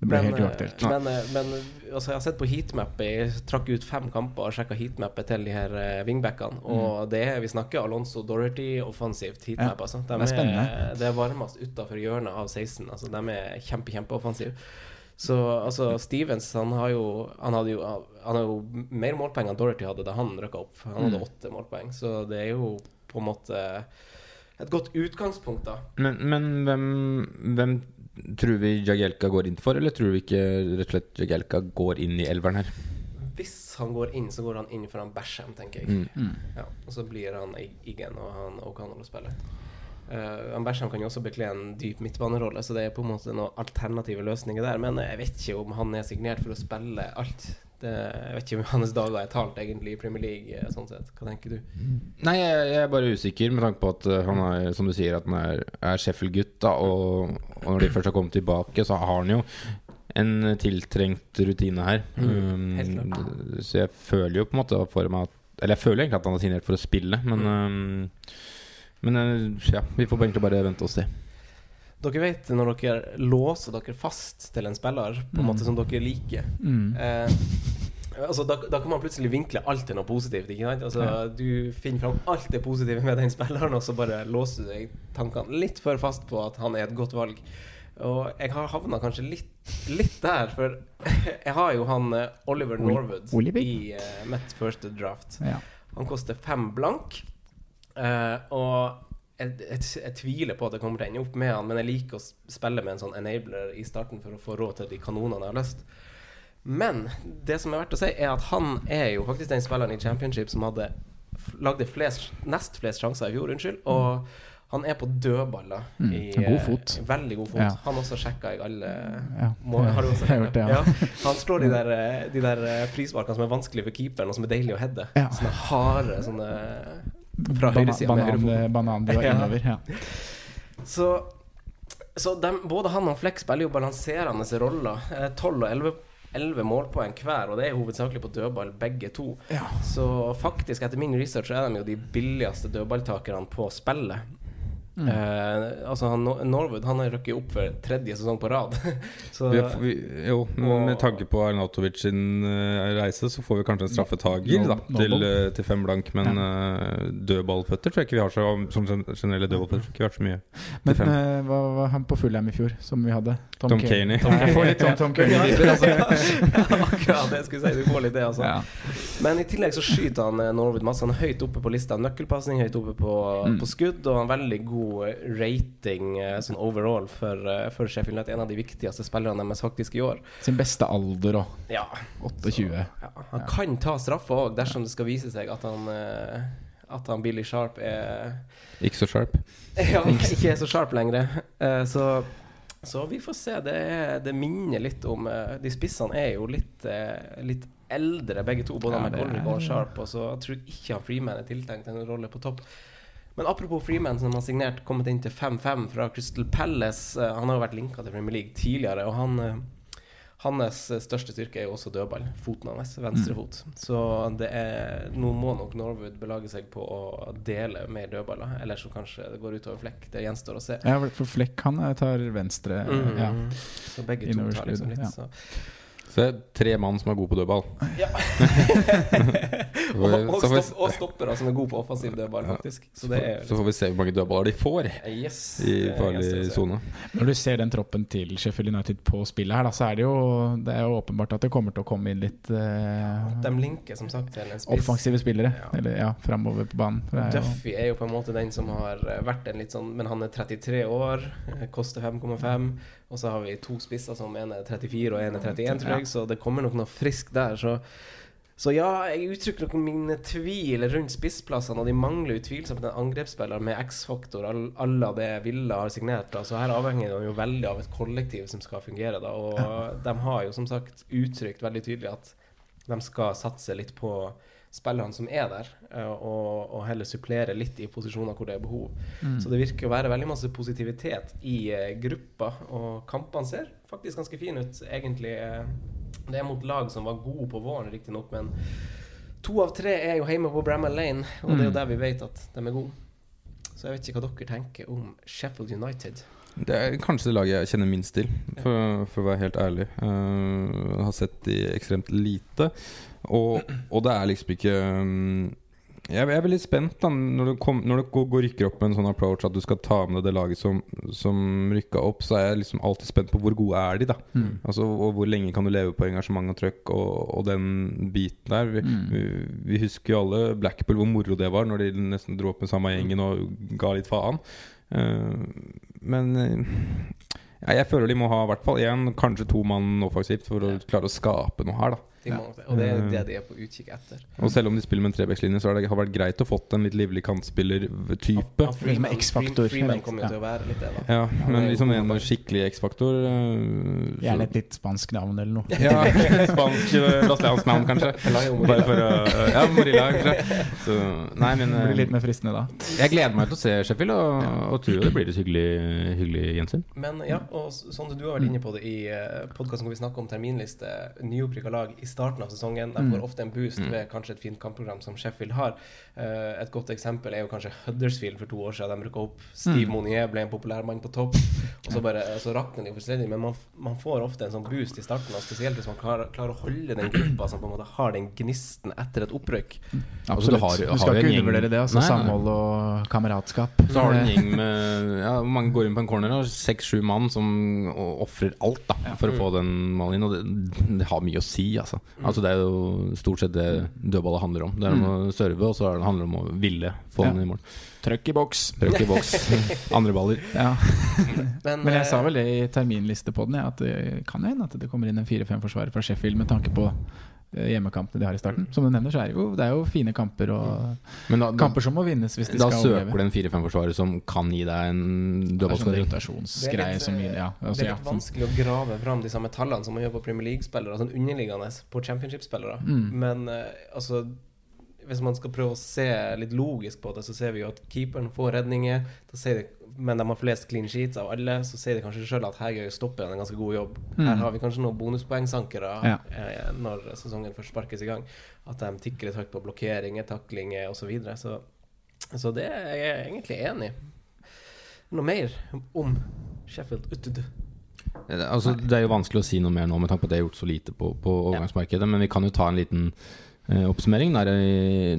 det blir Men, helt eh, uaktuelt. Men, eh, men altså, jeg har sett på heatmappet Jeg trakk ut fem kamper og sjekka heatmappet til de her uh, wingbackene. Og det er, vi snakker Alonso Dorothy offensivt heatmap. Ja, altså. det er spennende. det er varmest utafor hjørnet av 16. Altså, de er kjempe, kjempeoffensive. Så altså, Stevens han har jo Han jo Han har jo mer målpoeng enn Dorothy hadde da han rykka opp. Han hadde Mm. åtte målpoeng, så det er jo på en måte et godt utgangspunkt, da. Men, men hvem, hvem tror vi Jagielka går inn for, eller tror vi ikke rett og slett Jagielka går inn i elveren her? Hvis han går inn, så går han inn for han Basham, tenker jeg. Mm. Ja, og så blir han Iggen og han O'Connell å spille. Uh, han Bersham kan jo også bekle en dyp midtbanerolle, så det er på en måte noen alternative løsninger der. Men jeg vet ikke om han er signert for å spille alt. Det, jeg vet ikke om hans dager er talt egentlig i Premier League. eh, Sånn sett. Hva tenker du? Nei, jeg, jeg er bare usikker med tanke på at uh, han er, som du sier, at han er, er Sheffield-gutt. Og, og når de først har kommet tilbake, så har han jo en tiltrengt rutine her. Mm, Um, så jeg føler jo på en måte for meg at Eller jeg føler egentlig at han er signert for å spille, men um, Men ja, vi får egentlig bare vente og se. Dere vet når dere låser dere fast til en spiller på en måte som dere liker. Mm. Eh, altså, da, da kan man plutselig vinkle alt til noe positivt. Altså, Ja. Du finner fram alt det positive med den spilleren, og så bare låser du deg tankene litt for fast på at han er et godt valg. Og jeg har havna kanskje litt, litt der, for jeg har jo han eh, Oliver Norwood Oliver? i uh, mitt første Draft. Ja. Han koster fem blank. uh, og jeg, jeg, jeg tviler på at jeg kommer til å ende opp med han, men jeg liker å spille med en sånn enabler i starten for å få råd til de kanonene jeg har lyst. Men det som er verdt å si, er at han er jo faktisk den spilleren i championship som hadde lagde flest, nest flest sjanser i fjor, unnskyld. Og han er på dødballer. Mm. I, God eh, fot. Veldig god fot. Ja. Han også sjekka jeg alle Ja. må, Har du også Jeg det, ja. Han slår de der, eh, de der eh, frisparkene som er vanskelig for keeperen, og som er deilig å heade. Ja. Sånne harde sånne fra høyresida med banan, banan du var innover. Ja. Så, så de, både han og Flex spiller jo balanserende roller. Tolv 12 og 11, 11 målpoeng hver, og det er hovedsakelig på dødball, begge to. Ja. Så faktisk, etter min research, er de jo de billigste dødballtakerne på spillet. Eh, altså han, Norwood han har røkket opp for tredje sesong på rad. så Vi, vi, jo, men Og- med tanke på Arnautovic sin uh, reise, så får vi kanskje en straffetaker da, No- til, Noble. eh, til fem blank. Men uh, dødballføtter tror jeg ikke vi har så Som generelle dødballføtter tror ikke vi har så mye. Men hva var han på Fulham i fjor, som vi hadde? Tom Caney. Jeg får litt sånn Tom Caney-vibber. Altså. Akkurat det skulle jeg si. Du får litt det, altså. Ja. Men i tillegg så skyter han Norwood masse. Han er høyt oppe på lista. Nøkkelpasning høyt oppe på, Mm. på skudd, og han er veldig god eh, rating eh, sånn overall for, eh, for Sheffield United. En av de viktigste spillerne deres faktisk i år. Sin beste alder òg. Ja, 28. ja Han kan ta straffe òg, dersom det skal vise seg at han At han Billy Sharp er Ikke så sharp. Ja, ikke er så sharp lenger. Så, så vi får se. Det, er- det minner litt om De spissene er jo litt, litt eldre, begge to. Både Ja, McColrick og Sharp. Og så jeg tror ikke han Freeman er tiltenkt en rolle på topp. Men apropos Freeman, som har signert kommet inn til 5-5 fra Crystal Palace. eh, han har jo vært linka til Premier League tidligere, og han eh, hans eh, største styrke er jo også dødball. Foten hans. Venstre fot. Så det er Nå må nok Norwood belage seg på å dele mer dødballer. eller så kanskje det går utover flekk. Det gjenstår å se. Ja, for Flekk han tar venstre. mm. Ja. Så begge to tar liksom litt, ja. så. Så det er tre mann som er gode på dødball. Ja. Og, og, stopp, og stoppere som er gode på offensiv dødball, faktisk. Så det er Så får vi se hvor mange dødballer de får Yes. i farlig sone. Når du ser den troppen til Sheffield United på spillet her, da, så er det jo Det er jo åpenbart at det kommer til å komme inn litt uh, De linker som sagt til en spiss. offensive spillere. Ja. Eller ja, framover på banen. Er Duffy er jo på en måte den som har eh, vært en litt sånn Men han er 33 år, eh, koster 5,5. Og så har vi to spisser som en er 34 og en er 31, tror jeg. Så det kommer nok noe friskt der. Så, så ja, jeg uttrykker nok mine tvil rundt spissplassene. Og de mangler utvilsomt en angrepsspiller med X-faktor à la det Villa har signert. Da. Så her avhenger det jo veldig av et kollektiv som skal fungere. Da. Og de har jo som sagt uttrykt veldig tydelig at de skal satse litt på spillerne som er der, eh, og, og heller supplere litt i posisjoner hvor det er behov. Mm. Så det virker å være veldig masse positivitet i eh, gruppa, og kampene ser faktisk ganske fine ut, egentlig. eh. det er mot lag som var gode på våren, riktignok, men to av tre er jo hjemme på Bramall Lane, og det er jo Mm. der vi vet at de er gode. Så jeg vet ikke hva dere tenker om Sheffield United. Det er kanskje det laget jeg kjenner minst til, for, for å være helt ærlig. Uh, har sett de ekstremt lite. Og, og det er liksom ikke um, jeg, jeg er veldig spent da når du, kom, når du går, rykker opp med en sånn approach at du skal ta med deg det laget som, som rykka opp, så er jeg liksom alltid spent på hvor gode er de, da. Mm. Altså, og hvor lenge kan du leve på engasjement og trøkk og, og den biten der. Vi, Mm. vi, vi husker jo alle Blackpool, hvor moro det var når de nesten dro opp med samme gjengen og ga litt faen. Eh, men eh, ja, jeg føler de må ha i hvert fall én, kanskje to mann offensivt for å klare å skape noe her. da De må, og det er det de er på utkikk etter. Og selv om de spiller med en trebekslinje, så har det vært greit å fått en litt livlig kantspillertype. Ja, Freeman, X-faktor. Freeman kommer jo til å være litt det, da. Ja, men liksom en skikkelig X-faktor eh, Gjerne et litt spansk navn eller noe. Ja, spansk eh, brasiliansk navn, kanskje. Bare for å Ja, Morilla, kanskje. Så, nei, men Det blir eh, litt mer fristende da. jeg gleder meg til å se Sheffield, og, og tror det blir et hyggelig, hyggelig gjensyn. Men ja, og sånn som du har vært inne på det i podkasten hvor vi snakker om terminliste, nyopprykka lag i starten av sesongen, de får ofte en boost ved kanskje et fint kampprogram som Sheffield har. Eh, et godt eksempel er jo kanskje Huddersfield for to år siden. De rykka opp. Steve Monier ble en populær mann på topp, og så bare så rakner de fullstendig. Men man, man får ofte en sånn boost i starten, og spesielt hvis man klarer, klarer å holde den gruppa som på en måte har den gnisten etter et opprykk. Absolutt. du har- du, har skal ikke undervurdere det. Altså, Nei, nei. samhold og kameratskap. Så har du en gjeng med ja, Mange går inn på en corner og seks-sju mann som ofrer alt da for å få den malen inn. Og det, det har mye å si, altså. Altså. Det er jo stort sett det dødballet handler om. Det er om å serve, og så er det- handler det om å ville få Ja. den i mål. Trøkk i boks. Trøkk i boks. Andre baller. Ja. Men, Men jeg eh, sa vel det i terminlistepodden, ja, at det kan hende at det kommer inn en fire-fem forsvarer fra Sheffield med tanke på hjemmekampene de har i starten. Som du nevner, så er det jo, det er jo fine kamper og Men da, da, kamper som må vinnes hvis de da skal søker overleve. du en 4-5-forsvarer som kan gi deg en Det er sånn dødballskåring. rotasjonsgreie som ja, altså, det er litt vanskelig å grave fram de samme tallene som man gjør på Premier League-spillere, sånn underliggende på championship-spillere. Mm. Men eh, altså Hvis man skal prøve å se litt logisk på det, så ser vi jo at keeperen får redninger. Da sier det, men de har flest clean sheets av alle, så sier de kanskje sjøl at her gjør stopperen en ganske god jobb. Her Mm. har vi kanskje noen bonuspoengsankere Ja. eh, når sesongen først sparkes i gang. At de tikker litt høyt på blokkeringer, taklinger osv. Så, videre. så så det er jeg egentlig enig i. Noe mer om Sheffield United? Eh, Altså, det er jo vanskelig å si noe mer nå med tanke på at det er gjort så lite på, på overgangsmarkedet. Men vi kan jo ta en liten oppsummering der,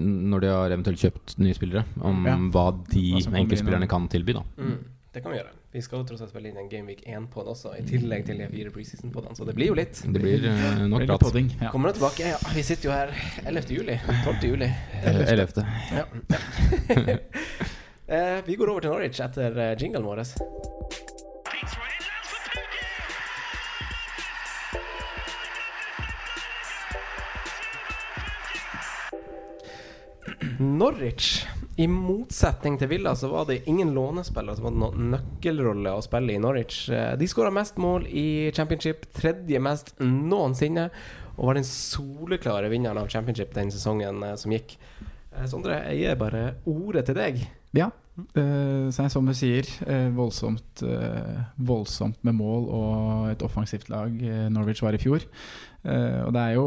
når de har eventuelt kjøpt nye spillere. Om Ja. hva de enkeltspillerne kan tilby. da Mm. Det kan vi gjøre. Vi skal tross alt spille inn en Gameweek 1-pod også, i tillegg til de fire preseason-podene, så det blir jo litt. Det blir uh, nok prat. Ja. Kommer du tilbake. Ja, vi sitter jo her 11. juli. 12. juli. Eh, Ellevte. Eh, vi går over til Norwich etter eh, jinglen vår. Norwich. I motsetning til Villa så var det ingen lånespillere som hadde noen nøkkelrolle å spille i Norwich. Eh, De skåra mest mål i championship, tredje mest noensinne, og var den soleklare vinneren av championship den sesongen eh, som gikk. Eh, Sondre, jeg gir bare ordet til deg. Ja, det som du sier, voldsomt, voldsomt med mål og et offensivt lag Norwich var i fjor. Eh, og det er jo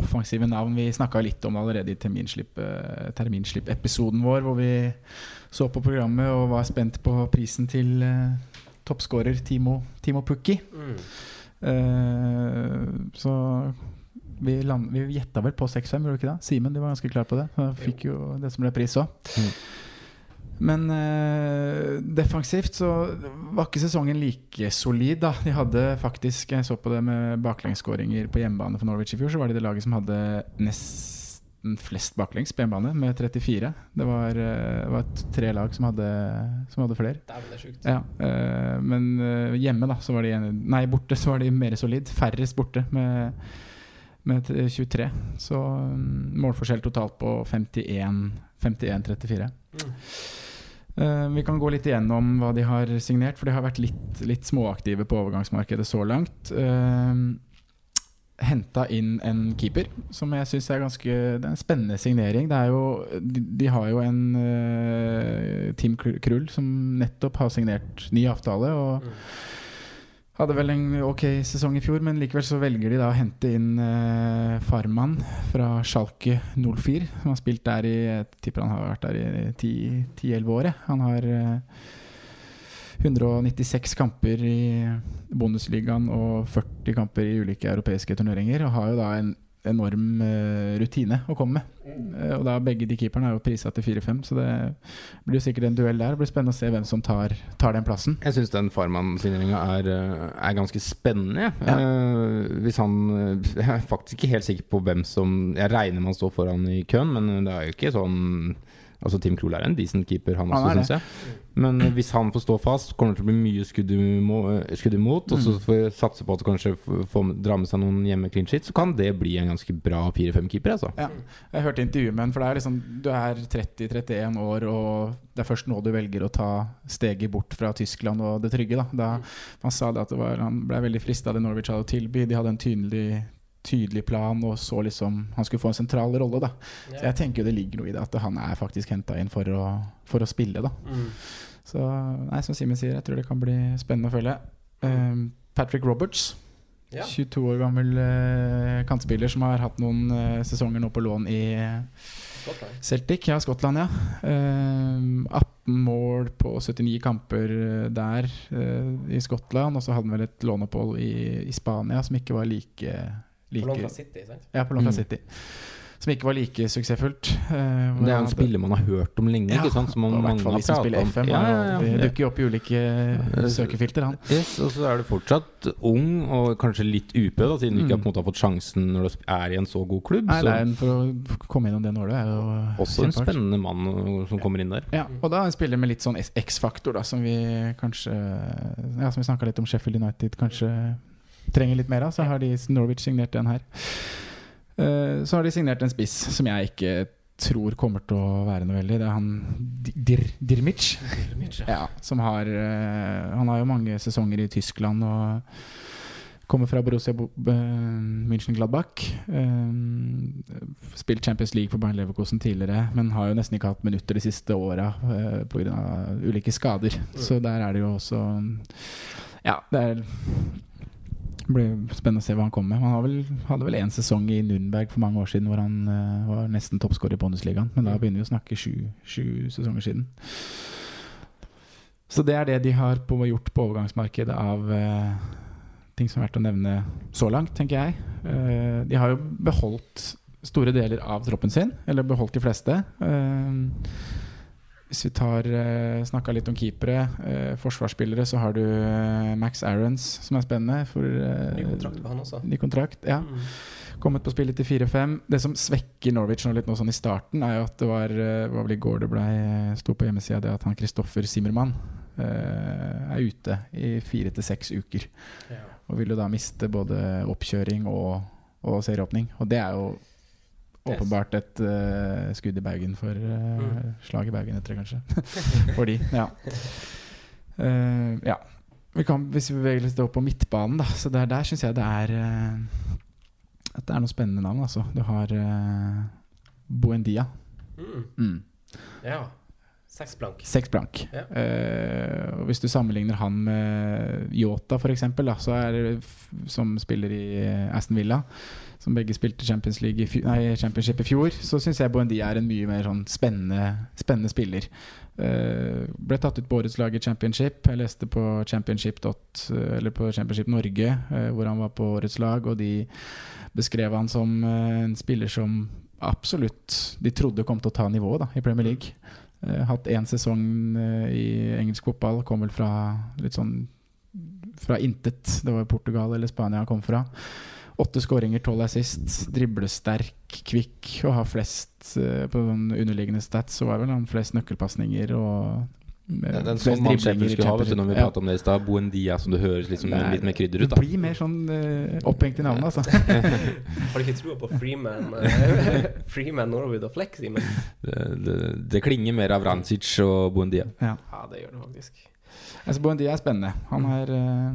offensive navn. Vi snakka litt om det allerede i eh, terminslipp-episoden vår, hvor vi så på programmet og var spent på prisen til uh, toppskårer Timo, Timo Pukki. Eh, så vi, land, vi gjetta vel på 6-5, gjorde vi ikke det? Simen, du var ganske klar på det. Fikk jo det som ble pris òg. Mm. Men eh, defensivt så var ikke sesongen like solid, da. De hadde faktisk Jeg så på det med baklengsskåringer på hjemmebane for Norwich i fjor. Så var de det laget som hadde nesten flest baklengs på hjemmebane, med 34. Det var, eh, var tre lag som hadde, som hadde flere. Det er sjukt. Ja, eh, men hjemme da så var de Nei, borte så var de mer solid. Færrest borte med, med 23. Så mm, målforskjell totalt på 51-34. Mm. Eh, vi kan gå litt igjennom hva de har signert, for de har vært litt, litt småaktive på overgangsmarkedet så langt. Uh, Henta inn en keeper, som jeg syns er ganske Det er en spennende signering. Er jo, de, de har jo en uh, Tim Krull som nettopp har signert ny avtale. Og Mm. Hadde vel en ok sesong i fjor, men likevel så velger de da å hente inn eh, Farman fra Schalke 04. Som har spilt der i Jeg tipper han har vært der i 10-11 år. Han har eh, 196 kamper i Bundesligaen og 40 kamper i ulike europeiske turneringer. Og har jo da en enorm eh, rutine å komme med. Eh, og da begge de keeperne er jo prisa til 4-5, så det blir jo sikkert en duell der. Det blir spennende å se hvem som tar, tar den plassen. Jeg syns den Farman-signeringa er, eh, er ganske spennende. Ja. Eh, hvis han Jeg er faktisk ikke helt sikker på hvem som Jeg regner med han står foran i køen, men det er jo ikke sånn Altså Tim Krohl er en decent keeper, han også, syns jeg. Men hvis han får stå fast, kommer det til å bli mye skudd, eh, imot. Og så Mm. får vi satse på at kanskje får dra med seg noen hjemme clean shit, så kan det bli en ganske bra 4-5-keeper, altså. Ja. Jeg hørte intervjuet med ham, for det er liksom Du er 30-31 år, og det er først nå du velger å ta steget bort fra Tyskland og det trygge. Da, da Han sa det at det var, han ble veldig frista av det Norwich hadde å tilby. De hadde en tydelig, tydelig plan og så liksom han skulle få en sentral rolle. da Så jeg tenker jo det ligger noe i det at han er faktisk henta inn for å, for å spille. da Mm. Så nei, som Simen sier, jeg tror det kan bli spennende å følge. Um, Patrick Roberts, Ja. 22 år gammel uh, kantspiller som har hatt noen uh, sesonger nå på lån i Skottland. Celtic, ja, Skottland, ja. Um, 18 mål på 79 kamper eh, der uh, i Skottland. Og så hadde han vel et låneopphold i, i Spania som ikke var like, På like fra City, sant? Ja, på lån Mm. City. Som ikke var like suksessfullt. Uh, Det er en spiller man har hørt om lenge, Ja, ikke sant? Som man i hvert mange har spiller om. FM. Ja, ja, ja. Det dukker jo opp i ulike Ja. søkefilter, han. Yes, og så er du fortsatt ung og kanskje litt UP, da, siden du ikke Mm. på måte har fått sjansen når du er i en så god klubb. Nei, så det er For å komme innom det nålet er jo også en spennende mann som kommer inn der. Ja, og da en spiller med litt sånn X-faktor, da, som vi kanskje Ja, som vi snakka litt om Sheffield United kanskje trenger litt mer av. Så har de Norwich signert den her. Eh, så har de signert en spiss som jeg ikke tror kommer til å være noe veldig. Det er han Di- Dir Dirmic. Ja, som har eh, Han har jo mange sesonger i Tyskland og kommer fra Borussia Bo- B- München-Gladbach. Eh, spilt Champions League for Bayern Leverkosen tidligere, men har jo nesten ikke hatt minutter de siste åra eh, pga. ulike skader. Så der er det jo også Ja, det er det blir spennende å se hva han kommer med. Han har vel, hadde vel én sesong i Nürnberg for mange år siden hvor han uh, var nesten toppskårer i Bundesligaen. Men da begynner vi å snakke sju, sju sesonger siden. Så det er det de har på, gjort på overgangsmarkedet av uh, ting som er verdt å nevne så langt, tenker jeg. Uh, de har jo beholdt store deler av troppen sin, eller beholdt de fleste. Eh, hvis vi tar uh, snakka litt om keepere, eh, forsvarsspillere, så har du eh, Max Aarons, som er spennende. For, eh, Ny kontrakt på han også. Ny kontrakt, ja. Mm. Kommet på spillet til 4-5. Det som svekker Norwich nå litt nå sånn i starten, er jo at det var eh, var vel i går det ble, sto på hjemmesida det at han Kristoffer Simmermann eh, er ute i fire til seks uker. Ja. Og vil jo da miste både oppkjøring og, og serieåpning. Og det er jo. Åpenbart et uh, skudd i baugen for uh, Mm. Slag i baugen etter, det kanskje. for de, ja. Uh, ja. Vi kan, hvis vi beveger oss opp på midtbanen, da. Så der, der syns jeg det er At det er noen spennende navn, altså. Du har Buendia. Mm. Mm. ja. Seks blank. Seks blank. Ja. Uh, og hvis du sammenligner han med Yota, f.eks., som spiller i Aston Villa, som begge spilte Champions League i fjor, nei, Championship i fjor, så syns jeg Buendia er en mye mer sånn spennende, spennende spiller. Uh, ble tatt ut på årets lag i Championship. Jeg leste på Championship, dot, eller på Championship Norge, uh, hvor han var på årets lag, og de beskrev han som uh, en spiller som absolutt de trodde kom til å ta nivået i Premier League. Eh, hatt én sesong eh, i engelsk fotball. Kom vel fra litt sånn fra intet. Det var Portugal eller Spania han kom fra. Åtte skåringer, tolv assist. Driblesterk, kvikk og har flest eh, på den underliggende stats. Så var vel han flest nøkkelpasninger og eh, Det er en flest sånn man driblinger skulle ha, vet du, når vi ja. om det i stad. Buendia, som det høres liksom er- litt mer krydder ut. Det da blir mer sånn uh, opphengt i navnet, altså. Har du ikke trua på Freeman uh, Freeman, Norwood og Flex, Simen? Det, det, det klinger mer av Rancic og Buendia. ja. Ja, det gjør det faktisk. Altså Buendia er spennende. Han er, eh,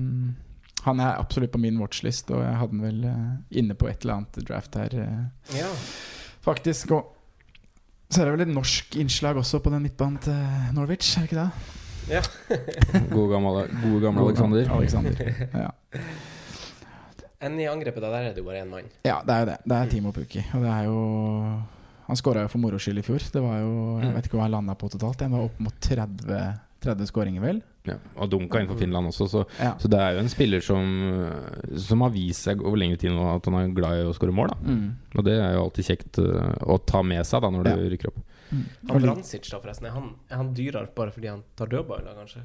han er absolutt på min watchlist, og jeg hadde den vel uh, inne på et eller annet draft her, Uh, Ja. faktisk. Og så er det vel et norsk innslag også på den midtbanen til Norwich, er det ikke det? ja. Gode gamle, gode gamle Alexander. Alexander. Ja. Enn i angrepet, da, der er det jo bare én mann. ja, det er jo det. Det er Timo Pukki. Og det er jo Han skåra jo for moro skyld i fjor. Det var jo Jeg Mm. vet ikke hva han landa på totalt. Den var opp mot 30, 30 skåringer, vel? Ja, og dunka inn for Finland også, så, Ja. så det er jo en spiller som, som har vist seg over lengre tid nå at han er glad i å skåre mål. Da. Mm. Og det er jo alltid kjekt uh, å ta med seg da når du rykker opp. Mm. Han Vrancic, da, forresten, er han, er han dyrere bare fordi han tar dødballer, kanskje?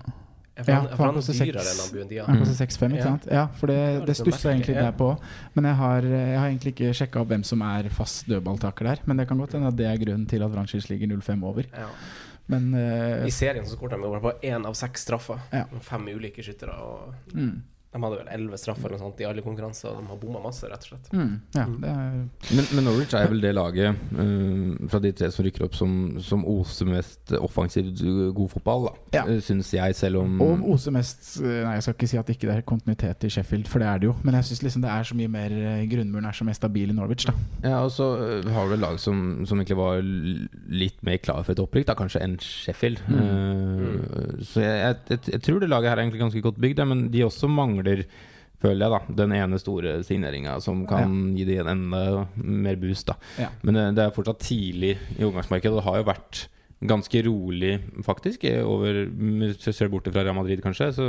For Ja, han, for han han er koster dyrere enn han Buendia? Han koster 6-5, ikke sant? Ja, for det, det sånn jeg egentlig der på. Men jeg har, jeg har egentlig ikke sjekka opp hvem som er fast dødballtaker der. Men det kan godt hende at det er grunnen til at Vrancic ligger 0-5 over. Ja. Men uh, I serien så skåret de bare på én av seks straffer. Ja. Fem ulike skyttere. Og mm, de hadde vel elleve straffer eller noe sånt i alle konkurranser, og de har bomma masse, rett og slett. mm, Ja, det er Men, men Norwich er vel det laget uh, fra de tre som rykker opp, som, som oser mest offensivt god fotball, da. Ja. Uh, Syns jeg, selv om Og oser mest eh, Nei, jeg skal ikke si at ikke det er kontinuitet i Sheffield, for det er det jo. Men jeg syns liksom det er så mye mer eh, Grunnmuren er så mer stabil i Norwich, da. Ja, og så har du et lag som, som egentlig var litt mer klar for et opprykk, da, kanskje, enn Sheffield. Uh, Så jeg, jeg, jeg, jeg tror det laget her er egentlig ganske godt bygd, men de også mangler Føler jeg da Den ene store signeringa som kan gi de en enda mer boost. da Ja. Men det, det er fortsatt tidlig i overgangsmarkedet. Det har jo vært ganske rolig, faktisk, i over Hvis du ser bort fra Real Madrid, kanskje. Så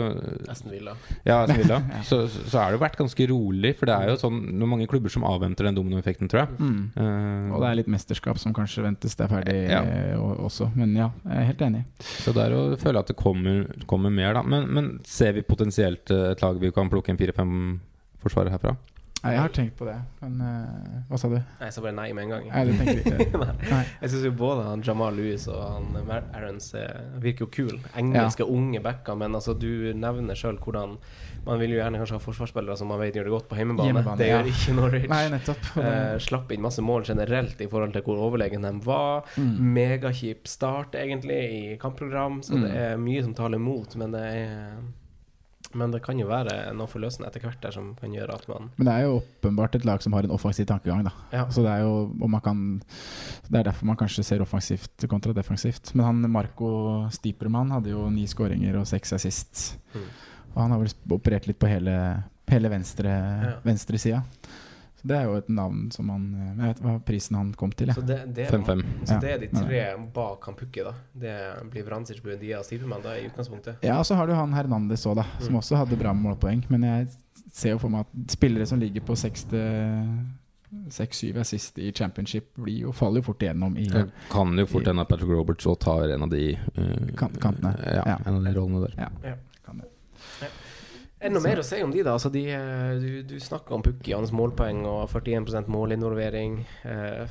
Aston Villa. ja, Aston Villa. så, så så har det vært ganske rolig. For det er jo sånn er mange klubber som avventer den dominoeffekten, tror jeg. Mm. Uh, Og det er litt mesterskap som kanskje ventes det er ferdig Ja. eh, også. Men ja, jeg er helt enig. Så det er å føle at det kommer, kommer mer, da. Men, men ser vi potensielt eh, et lag vi kan plukke en fire-fem forsvarere herfra? Nei, jeg har tenkt på det, men uh, hva sa du? Nei, jeg sa bare nei med en gang. Nei, det tenker ikke? Nei. Jeg syns jo både han Jamal Lewis og han Aarons virker jo kul. Engelske unge backer, men altså, du nevner sjøl hvordan Man vil jo gjerne kanskje ha forsvarsspillere som man vet gjør det godt på hjemmebane. Hjemmebane, det ja. gjør ikke Norwich. Nei, nettopp. Eh, slapp inn masse mål generelt i forhold til hvor overlegen de var. Mm. Megakjip start, egentlig, i kampprogram, så det Mm. er mye som taler imot. Men det er men det kan jo være noe forløsende etter hvert der som kan gjøre at man Men det er jo åpenbart et lag som har en offensiv tankegang, da. Ja. Så det er jo og man kan Det er derfor man kanskje ser offensivt kontra defensivt. Men han Marco Stipermann hadde jo ni skåringer og seks assist. Mm. Og han har vel operert litt på hele, hele venstre, Ja. venstresida. Så Det er jo et navn som han eh, Jeg vet hva prisen han kom til, Så det, det, er, 5-5. så Ja. det er de tre bak han Pukki, da. Det blir Vrancic, Buendia og Stipemann da, i utgangspunktet. Ja, og så har du han Hernandez òg, da, som Mm. også hadde bra målpoeng. Men jeg ser jo for meg at spillere som ligger på 6-7 assist i championship, blir jo, faller jo fort igjennom i Det kan jo fort hende at Patrick Roberts tar en av de uh, Kant- kantene. Ja, Ja. en av de rollene der. Ja, det. Er det noe mer å si om de, da? Altså, de, eh, du du snakka om Pukki, hans målpoeng og 41 målinvolvering. Eh,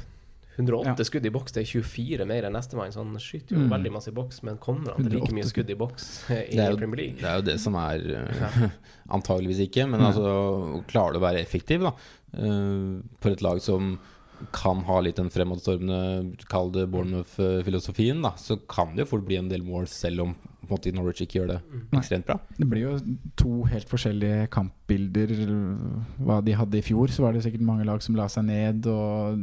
108 Ja. skudd i boks, det er 24 mer enn nestemann, så han skyter jo Mm. veldig masse i boks. Men kommer han til like mye skudd i boks eh, i Det jo- Premier League? Det er jo det som er uh, Antageligvis ikke, men Nei. altså klarer du å være effektiv da uh, for et lag som kan ha litt den fremadstormende, kall det Bournemouth-filosofien, da, så kan det jo fort bli en del mål, selv om på en måte, Norwich ikke gjør det Nei. ekstremt bra. Det blir jo to helt forskjellige kampbilder. Hva de hadde i fjor, så var det sikkert mange lag som la seg ned, og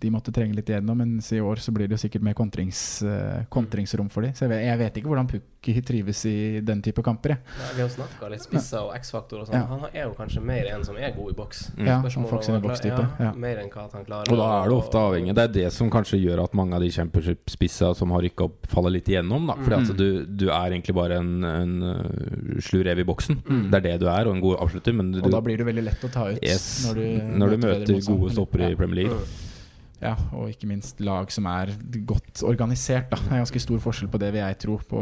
de måtte trenge litt igjennom. Mens i år så blir det jo sikkert mer kontrings, eh, kontringsrom for de. Så jeg vet, jeg vet ikke hvordan Pukki trives i den type kamper. Jeg. Nei, vi har snakka litt spisser og X-faktor og sånn. Ja. Han er jo kanskje mer en som er god i boks. Mm. Ja, han får sin bokstype. Ja. Mer enn hva han klarer. Og da er det ofte avhengig. Det er det som kanskje gjør at mange av de championship-spissa som har rykka opp, faller litt igjennom. Da. Fordi Mm. altså, du, du er egentlig bare en, en uh, slu rev i boksen. Mm. Det er det du er, og en god avslutter. Men du, Og da blir det veldig lett å ta ut yes, når du, når du møter gode stoppere i Premier League. Mm. Ja, og ikke minst lag som er godt organisert. Da. Det er ganske stor forskjell på det vil jeg tro, på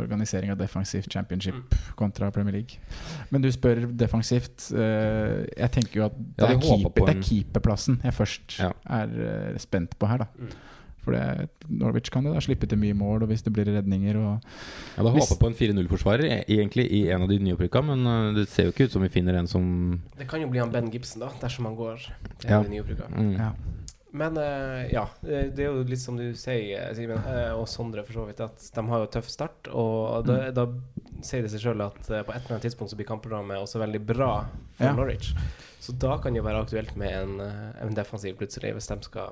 organisering av defensivt championship kontra Premier League. Men du spør defensivt. eh, jeg tenker jo at det, Ja, er, keeper, det er keeperplassen jeg først Ja. er eh, spent på her, da. For det, Norwich kan jo da slippe til mye mål, og hvis det blir redninger og Jeg hadde håpa på en 4-0-forsvarer e- egentlig i en av de nyopprykka, men uh, det ser jo ikke ut som vi finner en som Det kan jo bli han Ben Gibson, da, dersom han går til Ja. de nyopprykka. mm. Ja. Men eh, ja, det er jo litt som du sier, eh, Simen, eh, og Sondre for så vidt, at de har jo tøff start. Og da, Mm. da sier det seg sjøl at eh, på et eller annet tidspunkt så blir kampprogrammet også veldig bra for Ja. Norwich. Så da kan det jo være aktuelt med en, eh, en defensiv plutselig, hvis de skal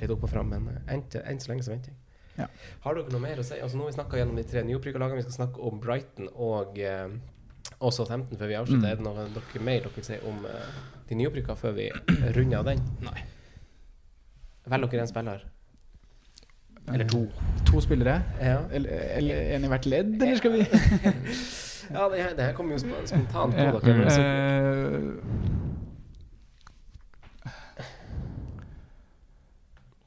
litt opp og fram. Men eh, enn så lenge så venter jeg. Ja. Har dere noe mer å si? Altså Nå har vi snakka gjennom de tre nyopprykka lagene. Vi skal snakke om Brighton og eh, også 15 før vi avslutter. Mm. Er det noe dere mer dere vil si om eh, de nyopprykka før vi runder av den? Nei. Velger dere en spiller. Eller to. To spillere? Ja, Eller, eller en i hvert ledd, eller skal vi ja det, her, det her kommer jo sp- spontant på Ja, dere. men så- eh,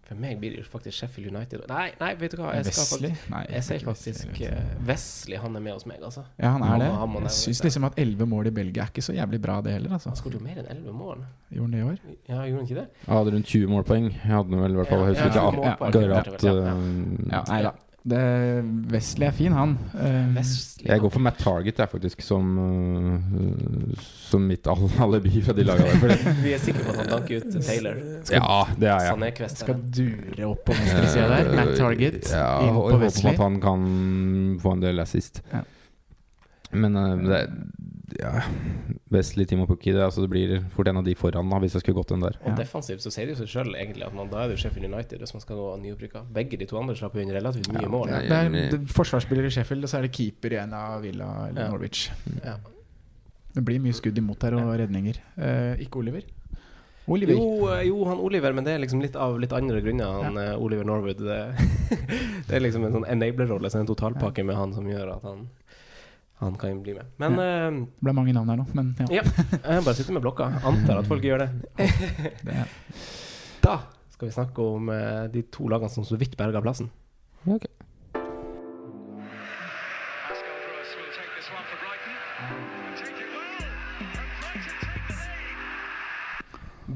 For meg blir det jo faktisk Sheffield United. Nei, nei, vet du hva. Jeg, skal Wesley? faktisk, Nei, jeg sier faktisk eh, Wesley. Han er med hos meg, altså. Ja, han er det. han Jeg syns liksom at elleve mål i Belgia er ikke så jævlig bra, det heller. Altså. Han skåret jo mer enn 11 mål. Gjorde han det i år? Ja, gjorde han ikke det? Jeg hadde rundt 20 målpoeng. Jeg hadde vel i hvert fall Ja, ja, ja, ja, ja, akkurat, ja, ja. Ja, nei da. Det, Wesley er fin, han. Eh, Wesley. Jeg går for Matt Target, jeg, faktisk, som, uh, som mitt al- alibi fra de fordi- Vi er sikre på at han danker ut Taylor. Ja, det er jeg. Kvester, skal dure opp på venstresida der. Matt Target Ja, inn på Wesley. håper at han kan få en del assist. Ja. Men uh, det, ja, Wesley, Timo Pukki det, altså det blir fort en av de foran, da, hvis jeg skulle gått den der. Og Ja. defensivt så sier det jo seg sjøl egentlig at man, da er det Sheffield United hvis man skal gå nyopprykka. Begge de to andre slapp inn relativt mye mål. Det er det, forsvarsspiller i Sheffield, og så er det keeper i en av Villa eller Ja. Norwich. Ja. Det blir mye skudd imot her, og redninger. Eh, ikke Oliver. Oliver. Jo, eh, jo, han Oliver, men det er liksom litt av litt andre grunner. Han ja. Oliver Norwood. Det, det er liksom en sånn enabler-rolle, så en totalpakke med han som gjør at han han kan bli med. Men eh, Det ble mange navn her nå, men ja. ja, jeg bare sitter med blokka. Antar at folk gjør det. Da skal vi snakke om eh, de to lagene som så vidt berga plassen. Ascaldros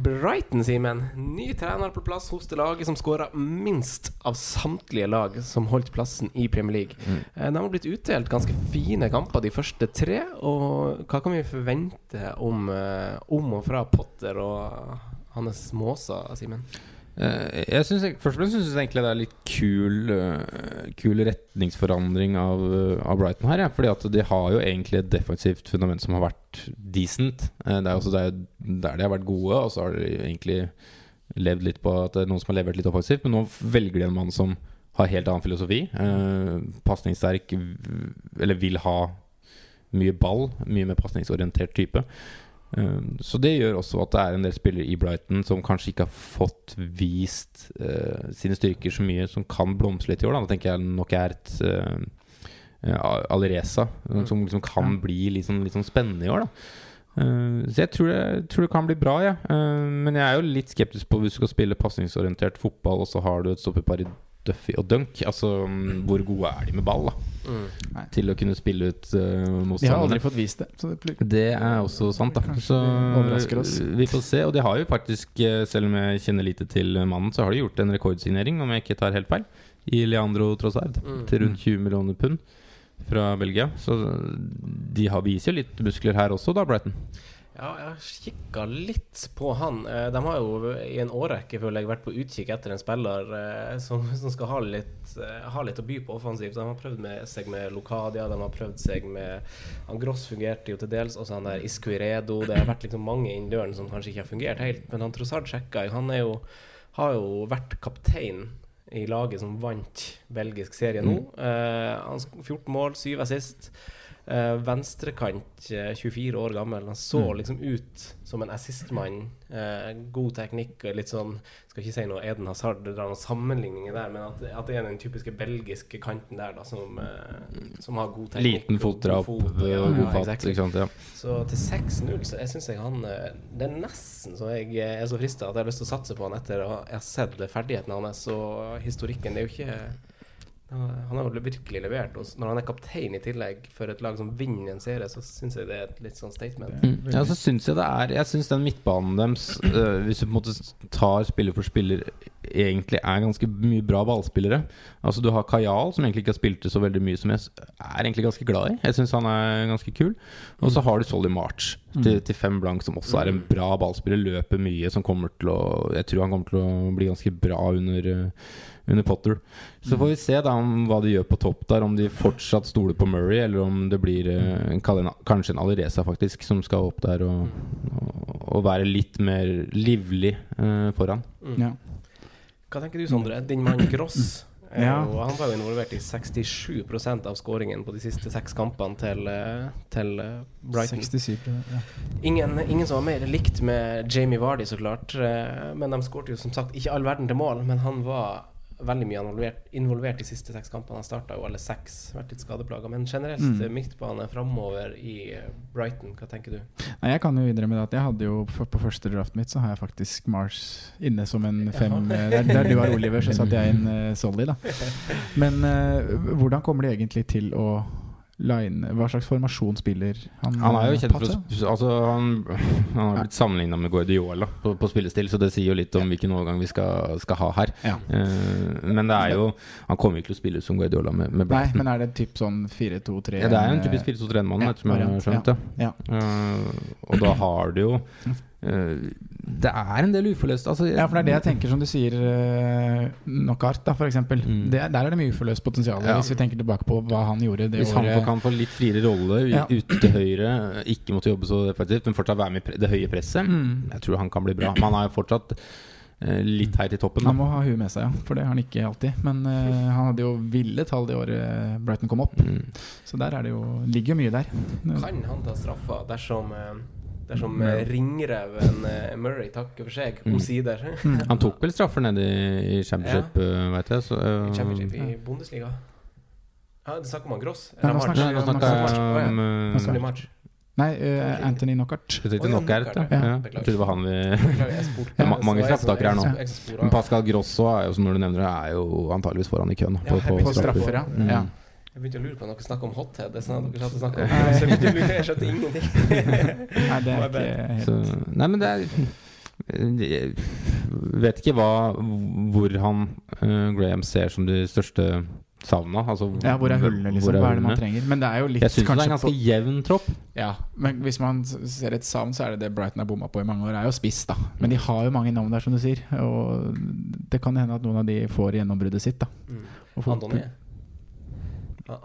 Brighton, Simen. Ny trener på plass hos det laget som skåra minst av samtlige lag som holdt plassen i Premier League. Mm. Eh, De har blitt utdelt ganske fine kamper de første tre. Og hva kan vi forvente om, eh, om og fra Potter og hans måser, Simen? Eh, jeg synes, Først og fremst syns jeg egentlig det er litt kul eh, Kul retningsforandring av, eh, av Brighton her. Ja. Fordi at de har jo egentlig et defensivt fundament som har vært decent. Det er også der, der de har vært gode, og så har de egentlig levd litt på at det er noen som har levert litt offensivt. Men nå velger de en mann som har helt annen filosofi. Eh, Pasningssterk, eller vil ha mye ball. Mye mer pasningsorientert type. Um, så det gjør også at det er en del spillere i Brighton som kanskje ikke har fått vist uh, sine styrker så mye, som kan blomstre litt i år. Da, da tenker jeg nok er et uh, Alireza, Mm. som liksom kan bli litt sånn, litt sånn spennende i år. da Uh, så jeg tror, det, tror det kan bli bra, jeg. Eh, men jeg er jo litt skeptisk på hvis du skal spille pasningsorientert fotball, og så har du et stopperpar i Duffy og Dunk. Altså, mm, hvor gode er de med ball, da? Mm. Til å kunne spille ut uh, De har aldri fått vist det. Så det blir- Det er også sant, da. Kanskje Så oss. vi får se. Og de har jo faktisk, eh, selv om jeg kjenner lite til mannen, så har de gjort en rekordsignering, om jeg ikke tar helt feil, i Leandro Trossard. Mm. Til rundt 20 millioner pund fra Belgia. Så de har, viser jo litt muskler her også, da, Brighton. Ja, jeg har kikka litt på han. Eh, De har jo i en årrekke føler jeg vært på utkikk etter en spiller eh, som, som skal ha litt, eh, ha litt å by på offensivt. De har prøvd med seg med Lokadia, de har prøvd seg med han Gross fungerte jo til dels, også han der Iscuiredo. Det har vært liksom mange innen døren som kanskje ikke har fungert helt. Men han Trossard sjekka jeg. Han jo, har jo vært kaptein i laget som vant belgisk serie nå. Eh, han 14 mål, 7 assist. Eh, venstrekant, eh, 24 år gammel. Han så Mm. liksom ut som en assistmann. Eh, god teknikk og litt sånn Skal ikke si noe Eden Hazard, dra noen sammenligninger der, men at, at det er den typiske belgiske kanten der da som, eh, som har god teknikk. Liten fotdrap god fot, ja, god ja, fatt. Ikke sant? Ja. Så til 6-0 så jeg syns jeg han eh, Det er nesten så jeg eh, er så frista at jeg har lyst til å satse på han etter å ha sett ferdigheten hans. Og historikken det er jo ikke Han har jo virkelig levert. Og når han er kaptein i tillegg for et lag som vinner en serie, så syns jeg det er et litt sånn statement. Mm. Ja, så synes jeg det er Jeg syns den midtbanen deres, uh, hvis du på en måte tar spiller for spiller, egentlig er ganske mye bra ballspillere. Altså Du har Kajal, som egentlig ikke har spilt det så veldig mye, som jeg er egentlig ganske glad i. Jeg syns han er ganske kul. Og så har du Solly March til, til fem blank, som også er en bra ballspiller. Løper mye, som kommer til å Jeg tror han kommer til å bli ganske bra under øh, under Potter. Så får vi se da om hva de gjør på topp der. Om de fortsatt stoler på Murray, eller om det blir eh, en, kanskje en Alireza faktisk som skal opp der og, og, og være litt mer livlig eh, foran. Ja. Hva tenker du, Sondre? Din mann Gross. er Ja. jo- han var jo involvert i 67% av skåringen på de siste seks kampene til, eh, til eh, Brighton. 67 ja. Ingen, ingen som var mer likt med Jamie Vardy, så klart. eh, Men de skårte jo som sagt ikke all verden til mål. Men han var veldig mye involvert, involvert de siste seks kampene. Han starta jo alle seks, vært litt skadeplaga. Men generelt Mm. eh, midtbane framover i eh, Brighton, hva tenker du? Nei, jeg kan jo innrømme at jeg hadde jo På første draft mitt så har jeg faktisk Mars inne som en fem Ja. eh, Der, der du har Oliver, så satte jeg inn uh, Solly, da. Men uh, hvordan kommer de egentlig til å line Hva slags formasjon spiller han? Han er jo eh, kjent for altså, han, han har blitt sammenligna med Guardiola på, på spillestil, så det sier jo litt om hvilken overgang vi skal, skal ha her. Ja. Uh, men det er jo Han kommer ikke til å spille som Guardiola med, med Nei, men er det typ sånn 4-2-3 Ja, det er jo en typisk 4-2-3-mann, Ja, etter som jeg har skjønt det. Ja. Uh, og da har du jo eh, Det er en del uforløst altså, Ja, for det er det jeg tenker, som du sier, uh, Knockout, da, for eksempel. Mm. Det, der er det mye uforløst potensial, Ja. hvis vi tenker tilbake på hva han gjorde det Hvis han året. kan få litt friere rolle Ja. ute til høyre, ikke måtte jobbe så effektivt, men fortsatt være med i det høye presset, Mm. jeg tror han kan bli bra. Men han er jo fortsatt eh, litt heit i toppen. Han må ha huet med seg, ja. For det har han ikke alltid. Men uh, han hadde jo ville tall det året Brighton kom opp. Mm. Så der er det jo, ligger jo mye der. Kan han ta straffa dersom eh, Dersom Murray. eh, ringreven eh, Murray takker for seg, Mm. omsider? Han tok vel straffer nede i, i championship, ja. veit jeg. Så, uh, I Championship i Bundesliga. Ja, det snakker om han Gross. Nå Eller March. snakker nå om uh, March. Nei, eh, Anthony Knockart. Jeg tenkte Å, ja, Knockout, ja. Ja. ja. Jeg trodde det var han vi er ma- mange straffetakere her nå. Men. Pascal Grosso er jo, som du nevner er jo antageligvis foran i køen. Ja, På, på, På straffer, ja. Mm. ja. Jeg begynte å lure på om dere snakket om hothead. Det er sånn at dere satt og snakket om. Så jeg begynte å lure, jeg skjønte ingenting. Nei, det er ikke helt Så, nei, men det er Jeg vet ikke hva Hvor han uh, Graham ser som de største savna. Altså, Ja, hvor er hullene, liksom? hvor Hva er det man trenger? Men det er jo litt Jeg syns det er en ganske på, jevn tropp. Ja, men hvis man ser et savn, så er det det Brighton har bomma på i mange år. er jo spiss, da. Men de har jo mange navn der, som du sier. Og det kan hende at noen av de får gjennombruddet sitt, da. Mm. Og får-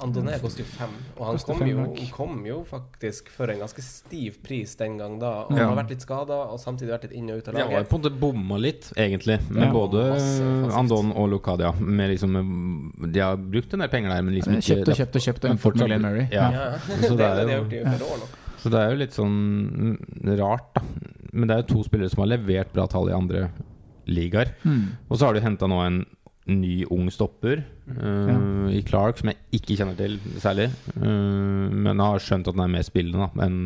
Andoné. Koster jo fem, og han kom fem jo, kom jo faktisk for en ganske stiv pris den gang da. Og Ja. han har vært litt skada og samtidig vært litt inn og ut av laget. Ja, på en måte bomma litt, egentlig. Med Ja. både Masse. Andon og Lucadia. Med liksom, de har brukt en del penger der, men liksom ikke Kjøpt og kjøpt og kjøpt og Men fortsatt- Glenn Murray. Ja. Ja, Så det det er de jo- nå. Så det er jo litt sånn rart, da. Men det er jo to spillere som har levert bra tall i andre ligaer. Mm. Og så har du henta nå en ny ung stopper eh, i Clark, som jeg ikke kjenner til særlig. Uh, men har skjønt at den er mer spillende da enn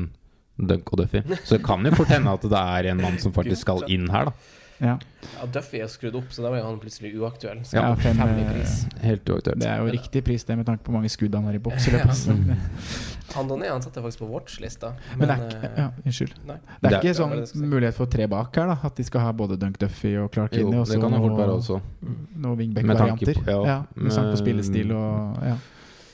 Dunk og Duffy. Så det kan jo fort hende at det er en mann som faktisk skal inn her, da. Ja. Ja, Duffy er skrudd opp, så da var han plutselig uaktuell. Så Ja, fem, fem, i eh, pris. Helt uaktuelt. Det er jo riktig pris, det, med tanke på hvor mange skudd han har i boks. Andoné han satte jeg faktisk på watchlista. Men det er ikke eh, ja, Unnskyld. Nei. Det er ikke det sånn det si. mulighet for tre bak her, da? At de skal ha både Dunk Duffy og Clark Jo, inni, og det kan jo fort være også. Noen Med wingback-varianter. ja. Ja, med tanke på spillestil og ja.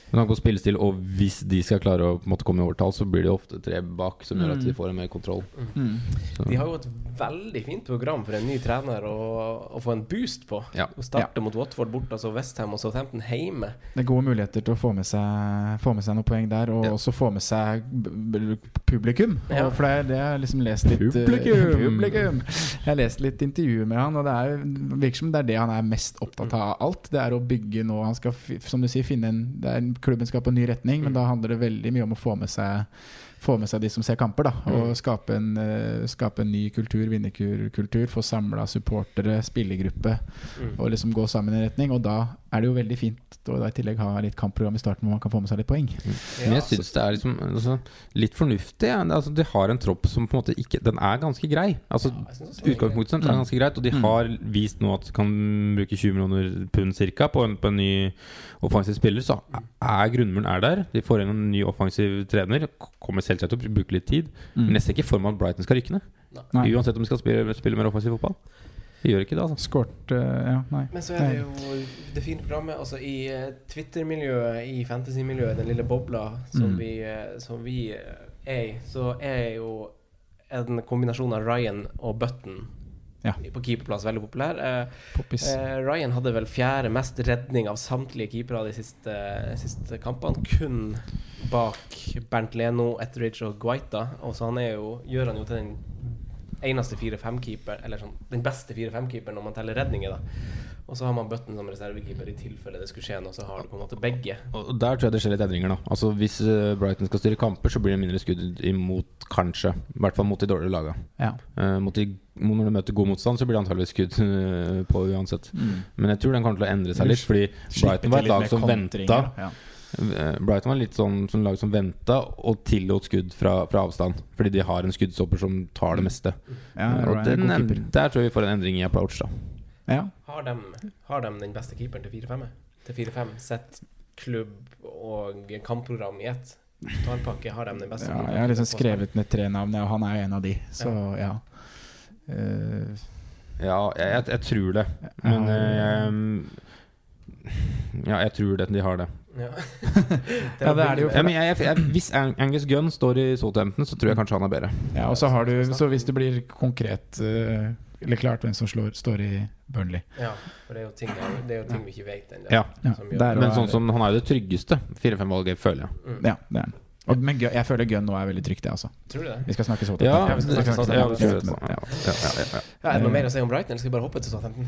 Med tanke på spillestil, og hvis de skal klare å måte, komme i overtall, så blir det ofte tre bak, som gjør at de Mm. får en mer kontroll. Mm. De har jo et veldig fint program for en ny trener å, å få en boost på. Ja. Å starte mot Watford borte, altså Westham og Southampton hjemme. Det er gode muligheter til å få med seg, få med seg noen poeng der, og Ja. også få med seg b- b- publikum. Ja. Og for det det jeg liksom lest litt eh, Publikum! publikum. Jeg har lest litt intervjuer med han, og det er, virker som det er det han er mest opptatt av alt. Det er å bygge nå Han skal, som du sier, finne en det er, Klubben skal på en ny retning, men da handler det veldig mye om å få med seg få med seg de som ser kamper, da. Og skape en, uh, skape en ny kultur, vinnerkultur. Få samla supportere, spillergruppe, Mm. og liksom gå sammen i retning. Og da er det jo veldig fint å i tillegg ha litt kampprogram i starten hvor man kan få med seg litt poeng. Men jeg syns det er liksom altså, litt fornuftig. Ja. Altså, de har en tropp som på en måte ikke Den er ganske grei. Altså, Ja, er Utgangspunktet er Mm. ganske greit, og de Mm. har vist nå at de kan bruke 20 millioner pund cirka på en, på en ny offensiv spiller. Så er grunnmuren er der. De får inn en ny offensiv trener. Kommer selvsagt å bruke litt tid. Men jeg ser ikke for meg at Brighton skal rykke ned. Nei. Uansett om de skal spille, spille mer offensiv fotball. De gjør ikke det, altså. Skort, eh, Ja, nei. Men så er det jo det fine programmet Altså I eh, Twitter-miljøet, i fantasy-miljøet, den lille bobla som Mm. vi, eh, som vi er i, så er jo en kombinasjon av Ryan og Button Ja. på keeperplass veldig populær. Eh, Eh, Ryan hadde vel fjerde mest redning av samtlige keepere de siste, siste kampene. Kun bak Bernt Leno, Etheridge og Guaita. Og så han jo, gjør han jo til den eneste 4-5-keeper, eller sånn, den beste 4-5-keeperen når man teller redninger, da. Og så har man Button som reservekeeper i tilfelle det skulle skje noe. Så har du på en måte begge. Og der tror jeg det skjer litt endringer, da. Altså Hvis eh, Brighton skal styre kamper, så blir det mindre skudd imot, kanskje. I hvert fall mot de dårlige laga. Ja. Uh, de, når du møter god motstand, så blir det antakeligvis skudd eh, på uansett. Mm. Men jeg tror den kommer til å endre seg litt, fordi Brighton var et lag som venta. Ja. Brighton var litt sånn som lag som venta og tillot skudd fra, fra avstand. Fordi de har en skuddstopper som tar det meste. Ja, og er den, der tror jeg vi får en endring i approach, da. Ja. Har de, har de den beste keeperen til 4-5? Til 4-5? Sett klubb og kampprogram i ett? Totalpakke har de den beste. ja, jeg har liksom skrevet ned tre navn, og han er jo en av de, så ja. Eh, Ja, jeg, jeg, jeg tror det. Men Ja. jeg, Ja, jeg tror det, de har det. Ja. Ja, det er det jo. Ja, men jeg, jeg, jeg, hvis Angus Gunn står i Southampton, så tror jeg kanskje han er bedre. ja, og så har du Så hvis det blir konkret eh, eller klart hvem som slår, står i Burnley ja, for det er jo ting, det er jo ting vi ikke vet ennå. Ja. Ja, Men sånn som han er jo det tryggeste 4-5-valget, føler jeg. Mm. Ja, det er han. Og, men jeg føler Gunn nå er veldig trygt, det, altså. Tror du det? Vi skal snakke så Ja, Ja, vi skal snakke ja, det tror jeg. Ja. Ja, ja, ja, ja. Ja, er det noe mer å si om Brighton, eller skal vi bare hoppe til Southampton?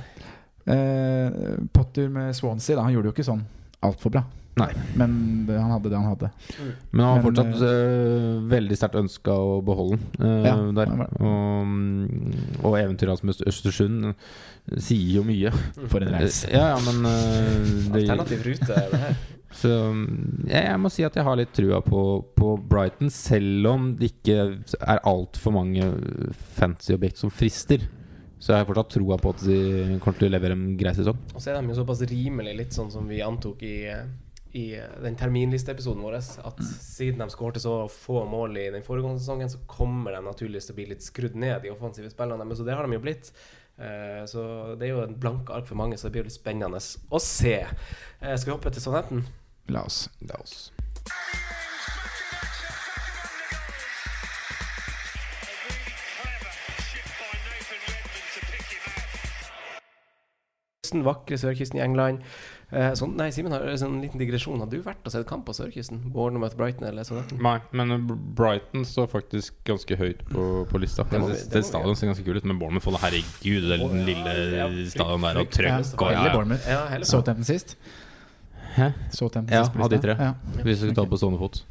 Eh, Potter med Swansea, da, han gjorde jo ikke sånn altfor bra. Nei. Men det, han hadde det han hadde. Men han har fortsatt øh, veldig sterkt ønska å beholde den øh, Ja, der. Og, mm, og eventyret hans med Østersund sier jo mye. For en reis. Ja, ja, men øh, det, Alternativ rute, det her. Så mm, jeg, jeg må si at jeg har litt trua på, på Brighton, selv om det ikke er altfor mange fancy objekt som frister. Så jeg har fortsatt troa på at de kommer til å levere en grei sesong. Og så er de jo såpass rimelig, litt sånn som vi antok i, i den terminlisteepisoden vår, at siden de skårte så få mål i den foregående sesongen, så kommer de naturligvis til å bli litt skrudd ned, i offensive spillene deres. Så det har de jo blitt. Eh, Så det er jo en blanke ark for mange, så det blir litt spennende å se. Eh, Skal vi hoppe til sonetten? La oss. Er oss. Den vakre sørkysten i England. Eh, Sånn, nei, Simen har en sånn liten digresjon. Har du vært og sett kamp på sørkysten? Bournemouth, Brighton eller sånn? Nei, men øh, Brighton står faktisk ganske høyt på, på lista. Det må Det, det det stadion ser ganske kult ut, men Bournemouth Å, Herregud, den ja, lille ja, stadion der og trøkk og ja, ja. Bournemouth. Ja, hele Southampton sist. Hæ? Southampton Ja, sist på av de tre. Ja. Hvis vi skal ta på stående fot.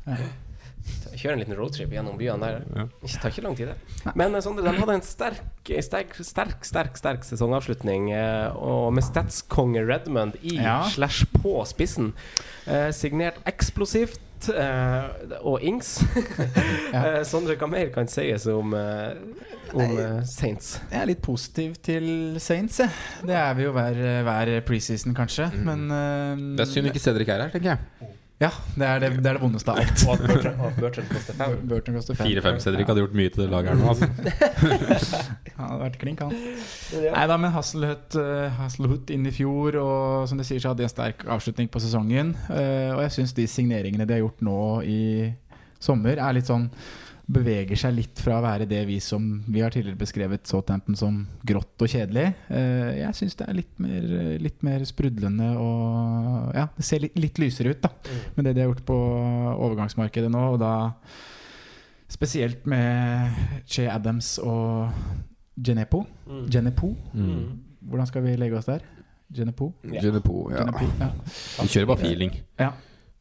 Kjøre en liten roadtrip gjennom byene der. Ja. Det tar ikke lang tid, det. Men eh, Sondre, de hadde en sterk, sterk, sterk, sterk, sterk sesongavslutning. eh, Og med statskonge Redmond i Ja. slash på spissen. Eh, signert eksplosivt. eh, og Ings. Ja. Sondre, hva mer kan sies om, om Nei, Saints? Jeg er litt positiv til Saints, jeg. Det er vi jo hver, hver preseason, kanskje. Men uh, Det er synd ikke Cedric er her, tenker jeg. Ja, det er det, det er det vondeste av alt. Og at Bertrand- og at koster fem. Burton koster fem. Fire-fem Cedric hadde gjort mye til det laget her nå. Altså. Han hadde vært klink, han. Nei da, men Hasselhut, uh, Hasselhut inn i fjor, og som de sier, så hadde de en sterk avslutning på sesongen. Eh, og jeg syns de signeringene de har gjort nå i sommer, er litt sånn Beveger seg litt fra å være det vi som Vi har tidligere beskrevet Southampton som grått og kjedelig. Eh, jeg syns det er litt mer, litt mer sprudlende og Ja, det ser litt, litt lysere ut, da. Med det de har gjort på overgangsmarkedet nå, og da spesielt med Che Adams og Genepo. Mm. Genepo? Mm. Hvordan skal vi legge oss der? Genepo? Ja. Genepo, ja. Genepo, ja. Vi kjører bare feeling. Ja.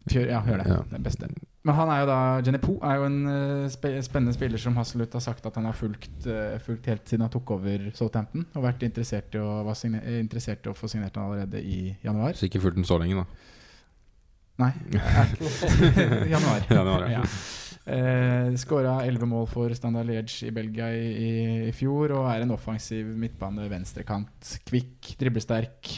Kjør, ja, hør det. Ja. Det er beste. Men han er jo da Genepo er jo en eh, spe spennende spiller som Hasselhut har sagt at han har fulgt, eh, fulgt helt siden han tok over Southampton. Og vært interessert i å, var eh, interessert i å få signert han allerede i januar. Så ikke fulgt den så lenge, da. Nei, januar. Januar, ja. Ja. Eh, Skåra 11 mål for Standard Liège i Belgia i, i, i fjor og er en offensiv midtbane, venstrekant. Kvikk, driblesterk.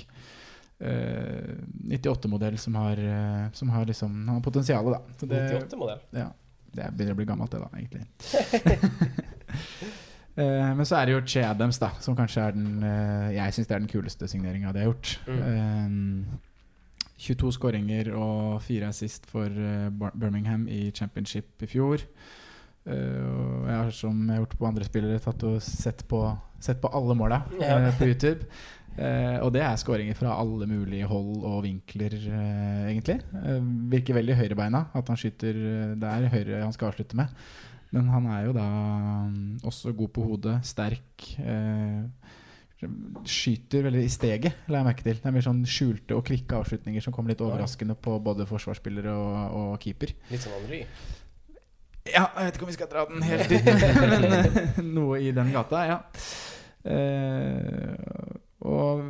Eh, 98-modell som har, eh, som har liksom har potensialet, da. Så det, 98-modell. ja, det begynner å bli gammelt, det, da, egentlig. Eh, men så er det jo Che Adams, da, som kanskje er den eh, Jeg syns det er den kuleste signeringa de har gjort. Eh, 22 skåringer og 4 assist for eh, Birmingham i championship i fjor. Uh, jeg har, som jeg har gjort på andre spillere, tatt og sett på, sett på alle måla eh, på YouTube. Eh, og det er skåringer fra alle mulige hold og vinkler, eh, egentlig. Eh, virker veldig høyrebeina, at han skyter der Det er høyre han skal avslutte med. Men han er jo da mm, også god på hodet, sterk. Eh, skyter veldig i steget, la jeg merke til. Det er mer sånn skjulte og kvikke avslutninger som kommer litt overraskende på både forsvarsspillere og, og keeper. Litt som Henry. Ja, jeg vet ikke om vi skal dra den helt dit, men eh, noe i den gata, ja. Eh, og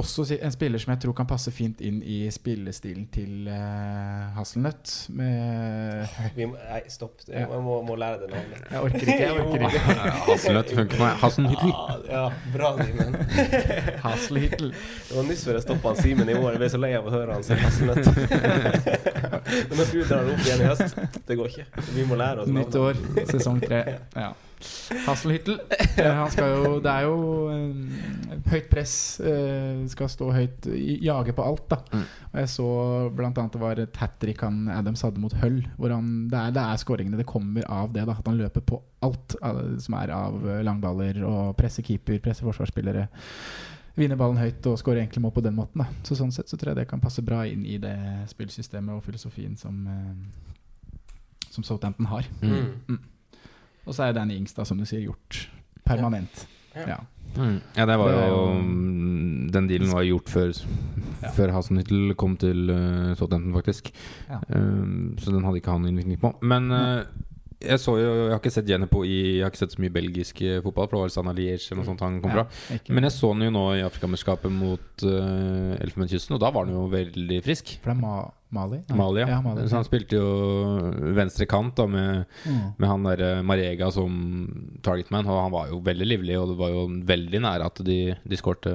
også en spiller som jeg tror kan passe fint inn i spillestilen til uh, Hasselnøtt. Med Vi må, nei, stopp. Jeg må, må lære det navnet. Jeg orker ikke. jeg orker ikke Hasselnøtt funker for meg. Hasselhittel. Ja, bra, Simen. Hasselhittel. Det var nyss før jeg stoppa Simen i år. Jeg ble så lei av å høre han si hasselnøtt. Men når du drar opp igjen i høst, det går ikke. Vi må lære oss Nytt år, sesong tre. Ja. Hasselhyttel. Eh, Han skal jo Det er jo eh, høyt press. eh, skal stå høyt, jage på alt, da. Mm. Og jeg så annet det var et hat trick han Adams hadde mot Hull. Hvor han, det, er, det er skåringene. Det kommer av det. da At han løper på alt som er av langballer. Og presse keeper, presse forsvarsspillere. Vinner ballen høyt og skårer enkle mål på den måten. da Så Sånn sett så tror jeg det kan passe bra inn i det spillsystemet og filosofien som Som Southampton har. Mm. Og så er Danny Ings, da, som du sier, gjort permanent. Ja. Ja. Mm. Ja, det var jo jo- mm, Den dealen var gjort før Ja. Før Hasenhyttel kom til uh, Tottenham, faktisk. Ja. Um, så den hadde ikke han innvirkning på. Men uh, jeg så jo Jeg har ikke sett Genepo i Jeg har ikke sett så mye belgisk eh, fotball, for det var Sanna Liège eller noe sånt han kom fra. Ja, Men jeg så han jo nå i Afrikamesterskapet mot uh, Elfenbenskysten, og da var han jo veldig frisk. Er Ma Mali? Ja. Mali, ja. Mali. Så han spilte jo venstre kant da med, Mm. med han der eh, Marega som targetman, og han var jo veldig livlig, og det var jo veldig nære at de, de skårte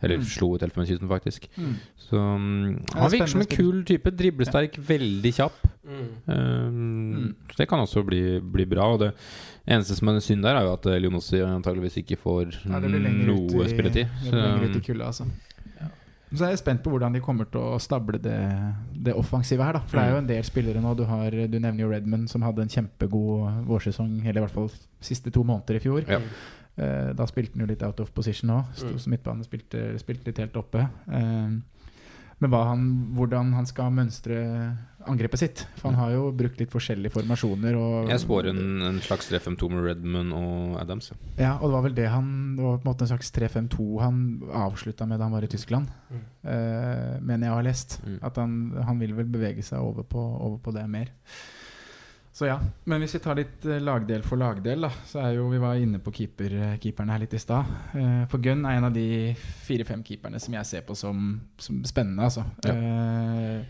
Eller Mm. slo ut Elfenbenskysten, faktisk. Mm. Så um, han virker som en kul type. Driblesterk, veldig kjapp. Mm. Um, Mm. Så det kan også bli, bli bra. Og det eneste som er synd der, er jo at eh, Lionossi antageligvis ikke får Ja, noe i- spilletid. det blir lenger ut i Så, kulda, altså. Så er jeg spent på hvordan de kommer til å stable det, det offensive her. da For det er jo en del spillere nå. Du, har, du nevner jo Redmond, som hadde en kjempegod vårsesong, eller i hvert fall siste to måneder i fjor. Ja. Eh, da spilte han jo litt out of position òg. Mm. som midtbane, spilte, spilte litt helt oppe. Eh, men hva han, hvordan han skal mønstre angrepet sitt. For han har jo brukt litt forskjellige formasjoner. Og, jeg spår en, en slags 3-5-2 med Redmond og Adams. ja. Ja, og det var vel det han Det var på en måte en slags 3-5-2 han avslutta med da han var i Tyskland. Mm. Eh, mener jeg har lest. Mm. At han, han vil vel bevege seg over på, over på det mer. Så ja, Men hvis vi tar litt eh, lagdel for lagdel, da, så er jo vi var inne på keeper, keeperne her litt i stad. Eh, For Gunn er en av de fire-fem keeperne som jeg ser på som, som spennende, altså. Ja.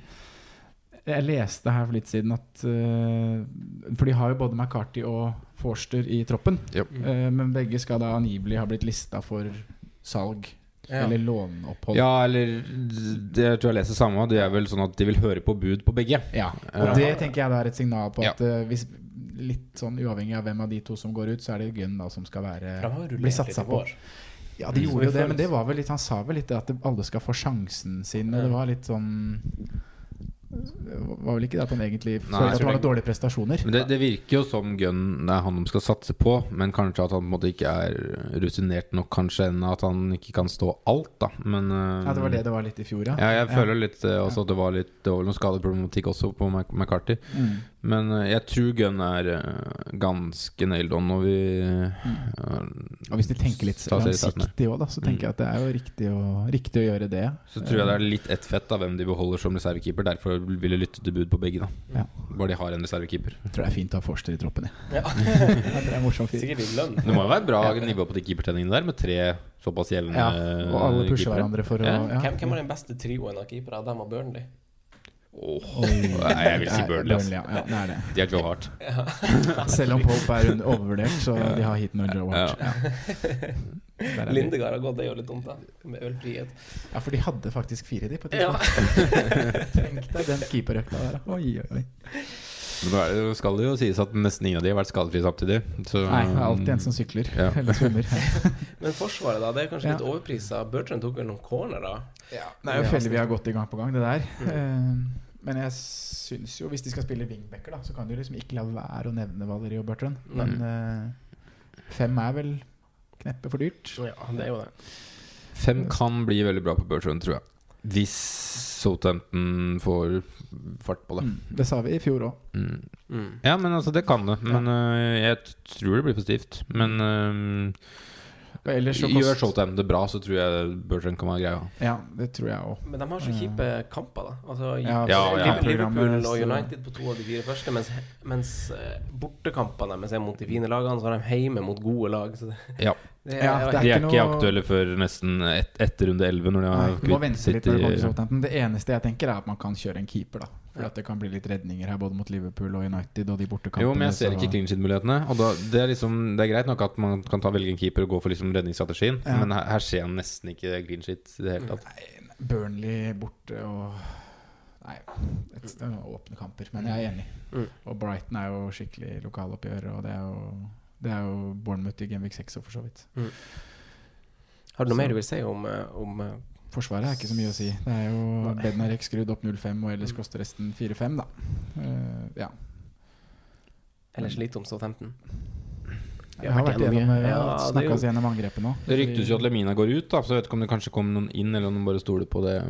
Jeg leste her for litt siden at eh, For de har jo både McCarthy og Forster i troppen. Ja. Eh, Men begge skal da angivelig ha blitt lista for salg Ja. eller låneopphold. Ja, eller det jeg tror jeg leser samme. Det er vel sånn at de vil høre på bud på begge. Ja, og det tenker jeg det er et signal på at ja. hvis Litt sånn uavhengig av hvem av de to som går ut, så er det Gunn da som skal være bli satsa på. Ja, de Mm. Gjorde jo det, men det var vel litt Han sa vel litt det at alle skal få sjansen sin, og det var litt sånn var vel ikke det at han egentlig Nei, følte at var noen dårlige prestasjoner. Men det, det virker jo som Gunn er han de skal satse på, men kanskje at han på en måte ikke er rutinert nok kanskje ennå. At han ikke kan stå alt, da. Men eh, Ja, det var det det var litt i fjor, ja. Ja, jeg føler litt eh, også at det var litt Det var noe skadeproblematikk også på McCarty. Mm. Men eh, jeg tror Gunn er ganske nailed on når vi mm. Og hvis de tenker litt langsiktig òg, da, så tenker jeg at det er jo riktig å, riktig å gjøre det. Så tror jeg det er litt ett fett av hvem de beholder som reservekeeper. Derfor vil jeg lytte til bud på begge. da Ja. Bare de har en reservekeeper. Jeg tror det er fint å ha Forster i troppen. Ja. det er morsomt. Sikkert litt lønn. Det må jo være bra nivå på de keepertreningene der, med tre såpass gjeldende Ja, og alle pusher keepere. hverandre for å Ja. Hvem, hvem var den beste trioen av keepere? Dem og Burnley? Åh, Nei, jeg vil si Burnley. ass. ja. ja, det er det. De er Joe Hart. Selv om Pope er overvurdert, så de har hit med Joe Hart. Ja. Lindegard har gått, det gjør litt dumt, da. Med ølfrihet. Ja, for de hadde faktisk fire, de, på et Ja. tidspunkt. Tenk deg den keeperøkta der. Oi, oi, oi. Men det, skal det jo sies at nesten ingen av de har vært skadefrie samtidig. Så, Nei, det er alltid en som sykler. Ja. Eller svømmer. Men Forsvaret, da. Det er kanskje Ja. litt overprisa. Bertrand tok vel noen corner da Nei, Det er jo feller vi har gått i gang på gang, det der. Eh, Men jeg syns jo, hvis de skal spille wingbacker, da, så kan de liksom ikke la være å nevne Valeri og Bertrand. Men eh, fem er vel kneppe for dyrt. Ja, det er jo det. Fem kan bli veldig bra på Bertrand, tror jeg. Hvis Southampton får fart på det. Mm. Det sa vi i fjor òg. Mm. Mm. Ja, men altså, det kan det. Men uh, jeg tror det blir for stivt. Men øh, Så gjør Showtime det bra, så tror jeg Bertrand kan være greia. Ja, det tror jeg også. Men de har så kjipe kamper, da. Altså, Ja, Ja, ja. Liverpool og United på to av de fire første, mens, mens eh, bortekampene deres er mot de fine lagene, så har de hjemme mot gode lag. Så det, Ja. det Ja, det De er ikke noe- aktuelle før nesten et, etter runde 11, når de har du må vente litt når det kommer til City. Southampton. Det eneste jeg tenker, er at man kan kjøre en keeper, da. For at det kan bli litt redninger her, både mot Liverpool og United og de bortekampene. Jo, men jeg ser ikke clean shit-mulighetene. Og da, det, er liksom, det er greit nok at man kan ta velge en keeper og gå for liksom redningsstrategien, Ja. men her, her ser jeg nesten ikke clean shit i det hele tatt. Nei, Burnley borte og Nei, et, det er åpne kamper. Men jeg er enig. Mm. Og Brighton er jo skikkelig lokaloppgjør, og det er jo Det er jo Bournemouth i Genvik 6 og for så vidt. Har du noe Så- mer du vil si om, eh, om eh, Forsvaret er ikke så mye å si. Det er jo. Bednarek skrudd opp 0-5, og Mm. ellers koster resten 4-5, da. Uh, ja. ellers litt om Southampton? Jeg har vært gjennom mye. ja, Snakka oss gjennom angrepet nå. Det ryktes jo at Lemina går ut, da så jeg vet ikke om det kanskje kommer noen inn, eller om de bare stoler på det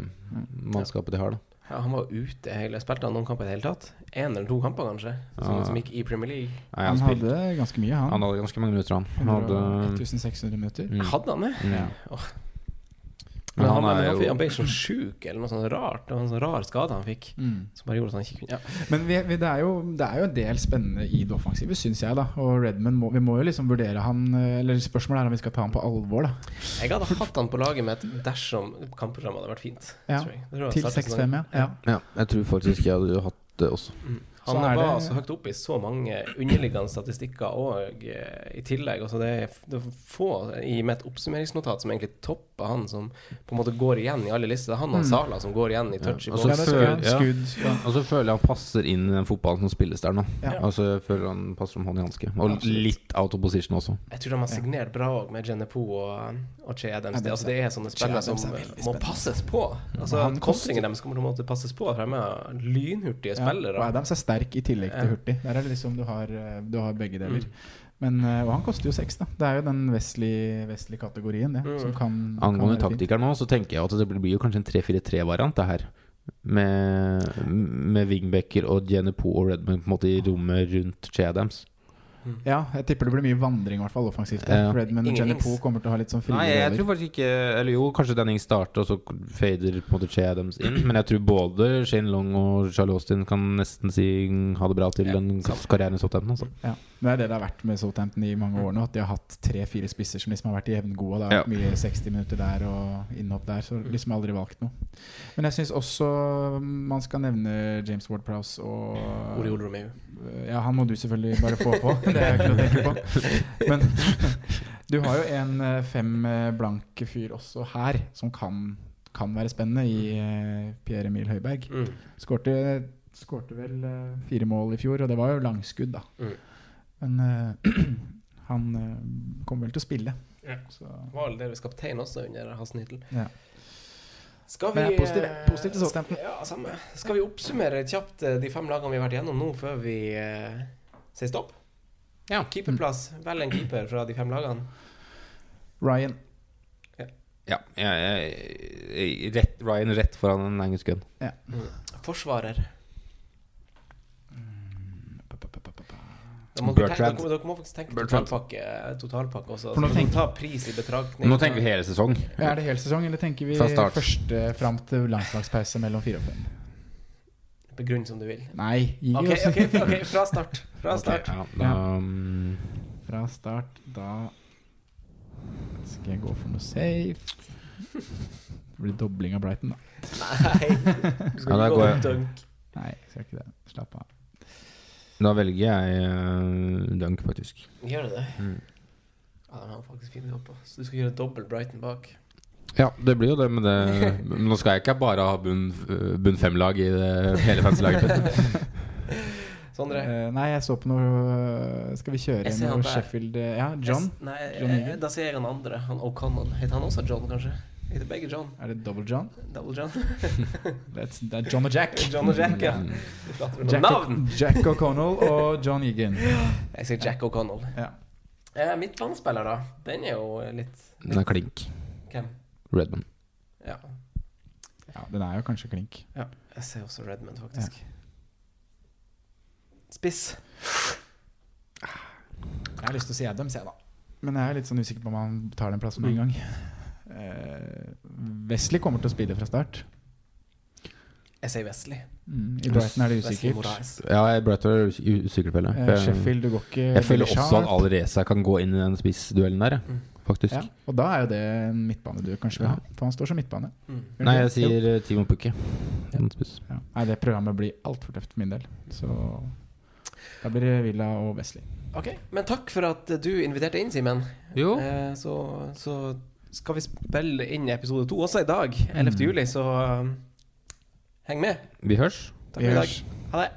mannskapet de har. da Ja, han var ute hele Spilte han noen kamper i det hele tatt? Én eller to kamper, kanskje? Som, Ja. som gikk i Premier League? Nei, Han han, hadde ganske mye, han. han hadde ganske mange minutter, han. han hadde, 1600 minutter. mm, Hadde han det? mm. Ja. Men Men han han, er han, jo han ble så sjuk eller noe sånt rart. Det var en sånn rar skade han fikk. Mm. Som bare gjorde at han ikke kunne ja. Men vi, vi, det, er jo, det er jo en del spennende i det offensive, syns jeg. da Og Redman må, Vi må jo liksom vurdere han Eller spørsmålet er om vi skal ta han på alvor. da Jeg hadde hatt han på laget mitt dersom kampprogrammet hadde vært fint. Ja, tror jeg. Tror jeg Til 6-5, sesongen. ja. ja. Ja, jeg tror faktisk jeg hadde hatt det også. Han er var det- så høyt oppe i så mange underliggende statistikker og eh, i tillegg. Altså det, er, det er få i mitt oppsummeringsnotat som egentlig topper han, som på en måte går igjen i alle lister. Det er han og Mm. Sala som går igjen i touch Ja, i altså, ja, skudd. ja. ja. Og så føler jeg han passer inn i den fotballen som spilles der nå. Ja. Altså jeg føler han passer som hånd i hanske. Og Absolutt. litt out of position også. Jeg tror de har signert bra òg, med Genepo og, og Che Adams. Det, altså, det er sånne spillere som må passes på. Altså, Kontringen deres kommer på en måte passes på, er lynhurtige Ja, spillere. og Adams er sterk i tillegg til hurtig. Der er det liksom du har, eh, du har begge deler. Mm. Men, eh, og han koster jo seks, da. Det er jo den Wesley-kategorien, det. Mm. Som kan, Angående kan taktikeren nå, så tenker jeg at det blir jo kanskje en 3-4-3-variant, det her. Med, med wingbacker og Poe og Redman på en måte i rommet rundt Che Adams. Ja, jeg tipper det blir mye vandring, i hvert fall offensivt. Ja. Redman og Jenny Poe kommer til å ha litt sånn frie Nei, jeg jeg tror faktisk ikke Eller jo, kanskje Denning starter, og så fader på en måte Che Adams inn. Men jeg tror både Shane Long og Charlie Austin kan nesten si ha det bra til Ja, den karrieren i Southampton. Altså. Ja. Det er det det har vært med Southampton i mange år nå. At de har hatt tre-fire spisser som liksom har vært jevngode. Det har vært mye 60 minutter der og innhopp der. Så liksom aldri valgt noe. Men jeg syns også man skal nevne James Ward-Prowse og Oriol Romeo. Ja, han må du selvfølgelig bare få på. Det er ikke noe å tenke på. Men du har jo en eh, fem eh, blanke fyr også her, som kan, kan være spennende, i eh, Pierre Emil Høiberg. Mm. Skårte, skårte vel fire mål i fjor, og det var jo langskudd, da. Mm. Men han kommer vel til å spille. Ja. Så Var deres kaptein også under Hasnittel. Ja. Skal vi positiv, positiv til Ja. Skal vi oppsummere kjapt de fem lagene vi har vært gjennom nå, før vi eh, sier stopp? Ja. Keeperplass. Velg en keeper fra de fem lagene. Ryan Ja, jeg, jeg, rett, Ryan rett foran en engelsk gun. Forsvarer. Mm. Forsvarer. dere, Bertrand. dere, må faktisk tenke Bertrand. totalpakke, totalpakke også. For nå Så ta pris i betraktning. Nå tenker vi hele sesong. Ja, Er det hel sesong, eller tenker vi første fram til landslagspause mellom fire og fem? Begrunn som du vil. Nei, gi Ok, oss ok, ok, fra start. Fra start. start. ja, da, um, Fra start, da skal jeg gå for noe safe. Det blir dobling av Brighton, da. Nei. Du skal Ja, da gå går jeg- dunk. Nei, jeg skal ikke det. Slapp av. da velger jeg uh, Dunk, faktisk. Gjør du det? Mm. Ja, den har faktisk fin jobb på. Så du skal gjøre dobbel Brighton bak. Ja, det blir jo det, men det men Nå skal jeg ikke bare ha bunn, bunn fem-lag i det hele fanselaget. Sondre? Uh, nei, jeg så på noe Skal vi kjøre inn noe. Sheffield eh, Ja, John? Jeg s- Nei, John eh, da sier jeg en andre. Han O'Connell. Heter han også John, kanskje? Heter begge John? Er det double John? Double John? Det er John og Jack. John og Jack, ja. Mm. Jack, navn! Jack O'Connell og John Egan. Jeg sier Jack O'Connell. Ja. Uh, Midtbanespiller, da? Den er jo litt Den er klink. Hvem? Redman. Ja. ja, den er jo kanskje klink. Ja, Jeg ser også Redmond, faktisk. Spiss. Jeg har lyst til å si Adams, jeg, da. Men jeg er litt sånn usikker på om han tar den plassen med en gang. Uh, Wesley kommer til å spille fra start. Jeg sier Wesley. Mm, I Brighton er det usikkert. Ja, i Brighton er det. usikkert For jeg- Sheffield, du går ikke Jeg føler også at Al Reza kan gå inn i den spissduellen der. Mm. Faktisk. ja, Og da er jo det en midtbane du kanskje vil ha. For han står som midtbane. Mm. Nei, jeg sier jo. Timo Pukki. Ja. Ja. Nei, det programmet blir altfor tøft for min del. Så da blir det Villa og Wesley. Ok, Men takk for at du inviterte inn, Simen. Jo. Eh, så, så skal vi spille inn episode to også i dag, 11. Mm. juli, så um, heng med. Vi hørs. Takk Vi for i dag. Ha det.